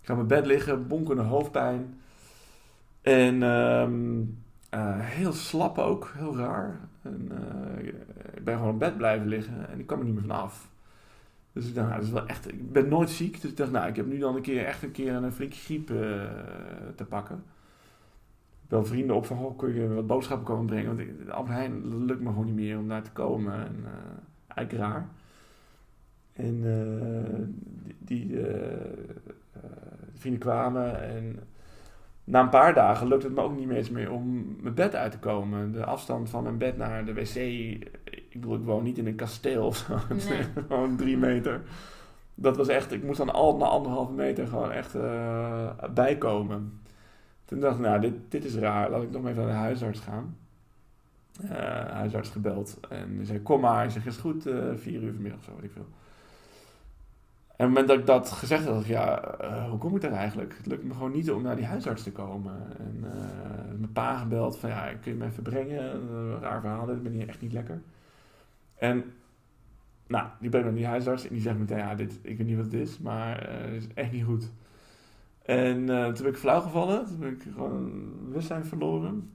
Ik ga op mijn bed liggen. Bonkende hoofdpijn. En uh, uh, heel slap ook. Heel raar. En, uh, ik ben gewoon op bed blijven liggen. En ik kwam er niet meer vanaf. Dus ik dacht, nou, dat is wel echt, ik ben nooit ziek. Dus ik dacht, nou, ik heb nu dan een keer echt een keer een flinke griep uh, te pakken. Wel vrienden op van, kun je wat boodschappen komen brengen? Want ik, Albert lukt me gewoon niet meer om daar te komen. En, uh, eigenlijk raar. En uh, die, die vrienden kwamen en na een paar dagen lukt het me ook niet meer eens meer om mijn bed uit te komen. De afstand van mijn bed naar de wc. Ik bedoel, ik woon niet in een kasteel of zo. Nee. gewoon drie meter. Dat was echt, ik moest dan al na anderhalve meter gewoon echt uh, bijkomen. Toen dacht ik, nou, dit, dit is raar. Laat ik nog even naar de huisarts gaan. Uh, huisarts gebeld. En die zei, kom maar. Ik zeg, is goed, uh, vier uur vanmiddag of zo, weet ik veel. En op het moment dat ik dat gezegd had, ja, uh, hoe kom ik daar eigenlijk? Het lukt me gewoon niet om naar die huisarts te komen. En uh, mijn pa gebeld van, ja, kun je me even brengen? Een raar verhaal, ik ben hier echt niet lekker. En, nou, die brengt naar die huisarts en die zegt meteen, ja, dit, ik weet niet wat het is, maar het is echt niet goed. En toen ben ik flauw gevallen, toen ben ik gewoon bewustzijn verloren.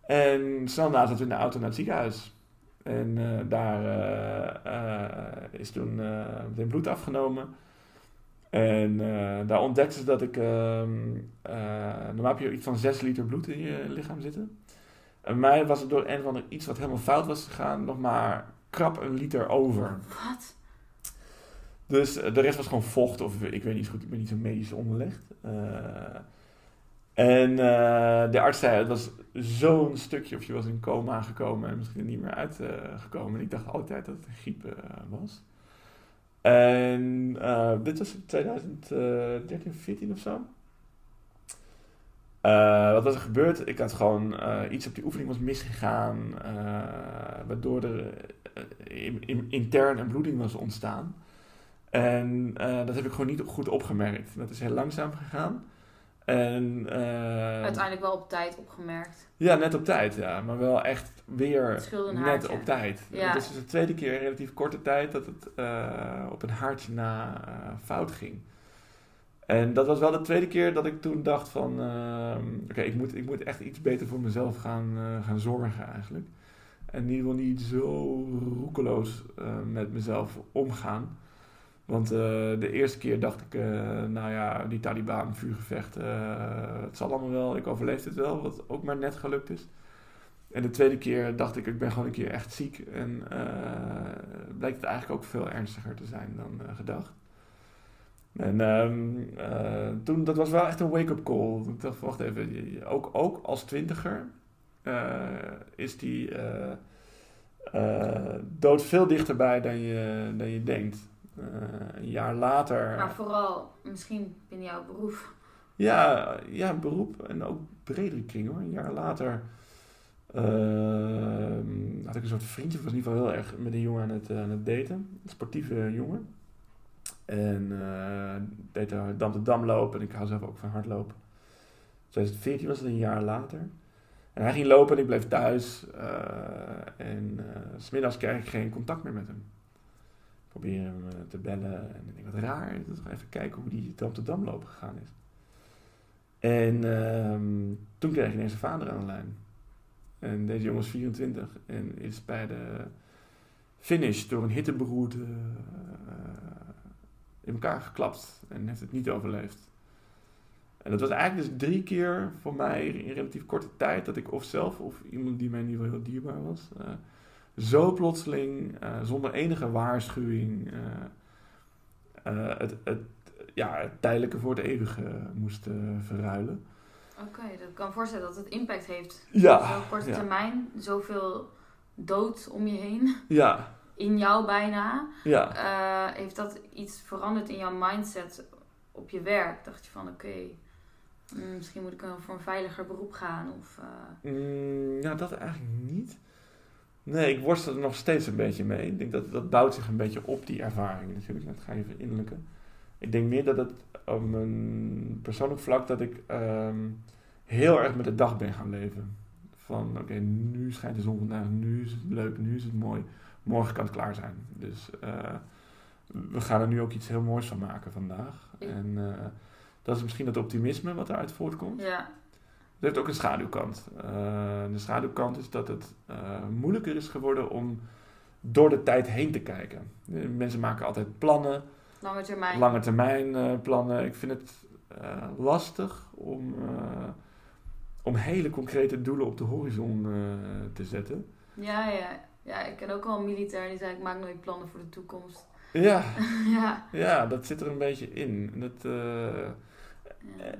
En snel na zaten we in de auto naar het ziekenhuis. En uh, daar uh, uh, is toen meteen bloed afgenomen. En daar ontdekten ze dat ik... Ehm, normaal heb je iets van 6 liter bloed in je lichaam zitten. En mij was het door een of ander iets wat helemaal fout was gegaan... nog maar krap een liter over. Wat? Dus de rest was gewoon vocht of ik weet niet zo goed. Ik ben niet zo medisch onderlegd. En uh, de arts zei, het was zo'n stukje of je was in coma gekomen en misschien niet meer uitgekomen. Uh, en ik dacht altijd dat het een griep uh, was. En dit was in 2013, 14 of zo. wat was er gebeurd? Ik had gewoon iets op die oefening was misgegaan, waardoor er intern een bloeding was ontstaan. En dat heb ik gewoon niet goed opgemerkt. Dat is heel langzaam gegaan. En, uh, Uiteindelijk wel op tijd opgemerkt. Ja, net op tijd, ja. Maar wel echt weer net op tijd. Ja. Het is dus de tweede keer in relatief korte tijd dat het uh, op een haartje na uh, fout ging. En dat was wel de tweede keer dat ik toen dacht van... ehm, Oké, ik, moet, ik moet echt iets beter voor mezelf gaan, gaan zorgen eigenlijk. En in ieder geval niet zo roekeloos met mezelf omgaan. Want uh, de eerste keer dacht ik, uh, nou ja, die Taliban, vuurgevecht, uh, het zal allemaal wel, ik overleef het wel, wat ook maar net gelukt is. En de tweede keer dacht ik, ik ben gewoon een keer echt ziek. En bleek het eigenlijk ook veel ernstiger te zijn dan gedacht. En um, toen, dat was wel echt een wake-up call. Ik dacht, wacht even, ook, ook als twintiger is die dood veel dichterbij dan je, dan je denkt. Uh, een jaar later. Maar vooral misschien binnen jouw beroep. Ja, ja, beroep en ook bredere kring hoor. Een jaar later uh, had ik een soort vriendje, was in ieder geval heel erg met een jongen aan het, aan het daten. Een sportieve jongen. En uh, deed daar dam te dam lopen en ik hou zelf ook van hardlopen. 2014 was het een jaar later. En hij ging lopen en ik bleef thuis. en uh, smiddags kreeg ik geen contact meer met hem proberen hem uh, te bellen. En ik denk, wat raar. Ik toch even kijken hoe die op de Dam lopen gegaan is. En uh, toen kreeg ik ineens een vader aan de lijn. En deze jongen is 24 en is bij de finish door een hitteberoerte uh, in elkaar geklapt en heeft het niet overleefd. En dat was eigenlijk dus drie keer voor mij in relatief korte tijd dat ik of zelf of iemand die mij in ieder geval heel dierbaar was, uh, zo plotseling, uh, zonder enige waarschuwing, uh, uh, het, het, ja, het tijdelijke voor het eeuwige moest verruilen. Oké, okay, dat kan me voorstellen dat het impact heeft. Ja. Op zo'n korte ja. termijn, zoveel dood om je heen. Ja. In jou bijna. Ja. heeft dat iets veranderd in jouw mindset op je werk? Dacht je van oké, okay, misschien moet ik voor een veiliger beroep gaan? Of, mm, ja, dat eigenlijk niet. Nee, ik worstel er nog steeds een beetje mee. Ik denk dat dat bouwt zich een beetje op, die ervaring natuurlijk. Dat ga je verinnerlijken. Ik denk meer dat het op een persoonlijk vlak dat ik ehm, heel erg met de dag ben gaan leven. Van oké, nu schijnt de zon vandaag, nu is het leuk, nu is het mooi. Morgen kan het klaar zijn. Dus eh, we gaan er nu ook iets heel moois van maken vandaag. En eh, dat is misschien het optimisme wat eruit voortkomt. Ja. Het heeft ook een schaduwkant. Eh, de schaduwkant is dat het eh, moeilijker is geworden om door de tijd heen te kijken. Eh, Mensen maken altijd plannen, Lange termijn. lange termijn plannen. Ik vind het lastig om, om hele concrete doelen op de horizon te zetten. Ja, ja. Ja, ik ken ook wel een militair die zei ik maak nooit plannen voor de toekomst. Ja, ja. ja, dat zit er een beetje in. Dat, Ja.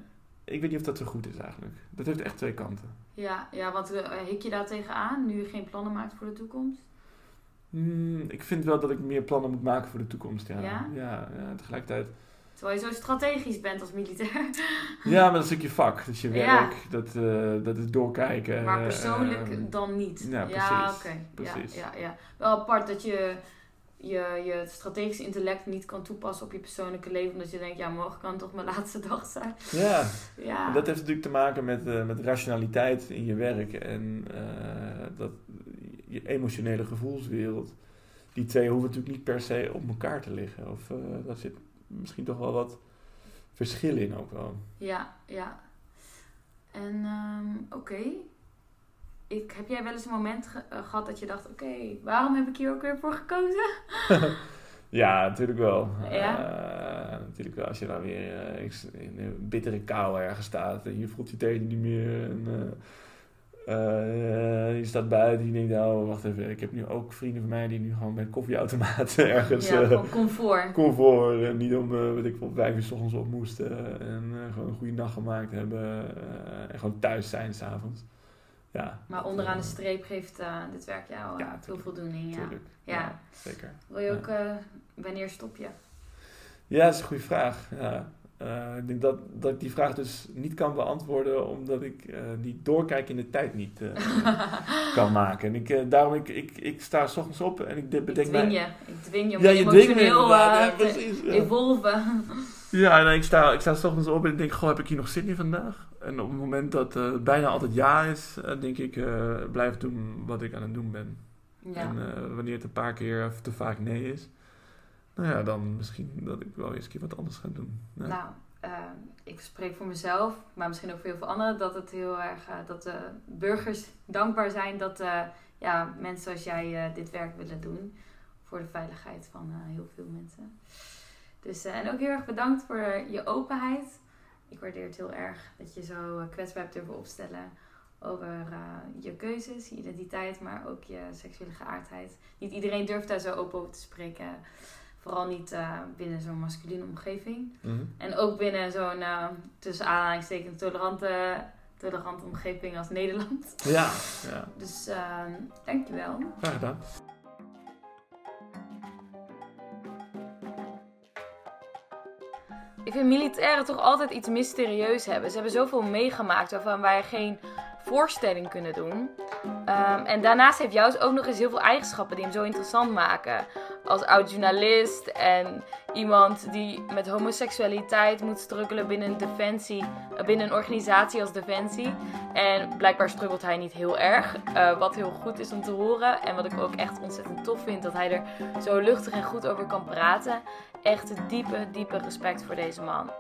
Ik weet niet of dat zo goed is eigenlijk. Dat heeft echt twee kanten. Ja, ja, want eh, hik je daar tegenaan nu je geen plannen maakt voor de toekomst? Hmm, ik vind wel dat ik meer plannen moet maken voor de toekomst. Ja, Ja? ja, ja, tegelijkertijd. Terwijl je zo strategisch bent als militair. Ja, maar dat is ook je vak, dat is je Ja. werk, dat, eh, dat is doorkijken. Maar eh, persoonlijk dan niet. ja. Precies. Ja, ja, ja. Wel apart dat je, je je strategisch intellect niet kan toepassen op je persoonlijke leven. Omdat je denkt, ja, morgen kan toch mijn laatste dag zijn. Ja, Ja. dat heeft natuurlijk te maken met, eh, met rationaliteit in je werk en eh, dat, je emotionele gevoelswereld. Die twee hoeven natuurlijk niet per se op elkaar te liggen. Of eh daar zit misschien toch wel wat verschil in ook wel. Ja, ja. En ehm, oké. Ik, heb jij wel eens een moment ge- eh, gehad dat je dacht, oké, waarom heb ik hier ook weer voor gekozen? Ja, natuurlijk wel. Ja? Eh, natuurlijk wel. Als je dan weer eh, in een bittere kou ergens staat en je voelt je tenen niet meer. En, je staat buiten en je denkt, oh wacht even, ik heb nu ook vrienden van mij die nu gewoon bij een koffieautomaat ergens ja, comfort. comfort en niet om, weet ik veel, vijf uur 's ochtends op moesten en gewoon een goede nacht gemaakt hebben en gewoon thuis zijn s'avonds. Ja. Maar onderaan de streep geeft eh, dit werk jou eh, Ja, veel tuurlijk. voldoening. Ja. Ja. zeker. Wil je ook, eh, wanneer stop je? Ja, dat is een goede vraag. Eh, ik denk dat, dat ik die vraag dus niet kan beantwoorden, omdat ik eh die doorkijk in de tijd niet eh, kan maken. En ik, eh, daarom, ik, ik, ik sta s ochtends op en ik de- Ik bedenk dwing mij... je. Ik dwing je om Ja, je me emotioneel eh, Ja, te evolven. Ja en ik sta, ik sta s ochtends op en denk, goh, heb ik hier nog zin in vandaag? En op het moment dat eh bijna altijd ja is, eh, denk ik, eh, blijf doen wat ik aan het doen ben. Ja. En wanneer het een paar keer of te vaak nee is, nou ja, dan misschien dat ik wel eens een keer wat anders ga doen. Ja. Nou, eh, ik spreek voor mezelf, maar misschien ook voor heel veel anderen, dat het heel erg, dat de burgers dankbaar zijn dat ja, mensen zoals jij dit werk willen doen. Voor de veiligheid van heel veel mensen. Dus, eh, en ook heel erg bedankt voor je openheid. Ik waardeer het heel erg dat je zo eh, kwetsbaar hebt durven opstellen over eh, je keuzes, je identiteit, maar ook je seksuele geaardheid. Niet iedereen durft daar zo open over te spreken. Vooral niet eh, binnen zo'n masculine omgeving. Mhm. En ook binnen zo'n eh, tussen aanhalingstekens tolerante, tolerante omgeving als Nederland. Ja, ja, Dus eh, dankjewel. graag gedaan. Ik vind militairen toch altijd iets mysterieus hebben. Ze hebben zoveel meegemaakt waarvan wij geen voorstelling kunnen doen. Ehm, en daarnaast heeft Jous ook nog eens heel veel eigenschappen die hem zo interessant maken. Als oud-journalist en iemand die met homoseksualiteit moet struggelen binnen, defensie, eh, binnen een organisatie als Defensie. En blijkbaar struggelt hij niet heel erg. eh, wat heel goed is om te horen. En wat ik ook echt ontzettend tof vind, dat hij er zo luchtig en goed over kan praten. Echt diepe, diepe respect voor deze man.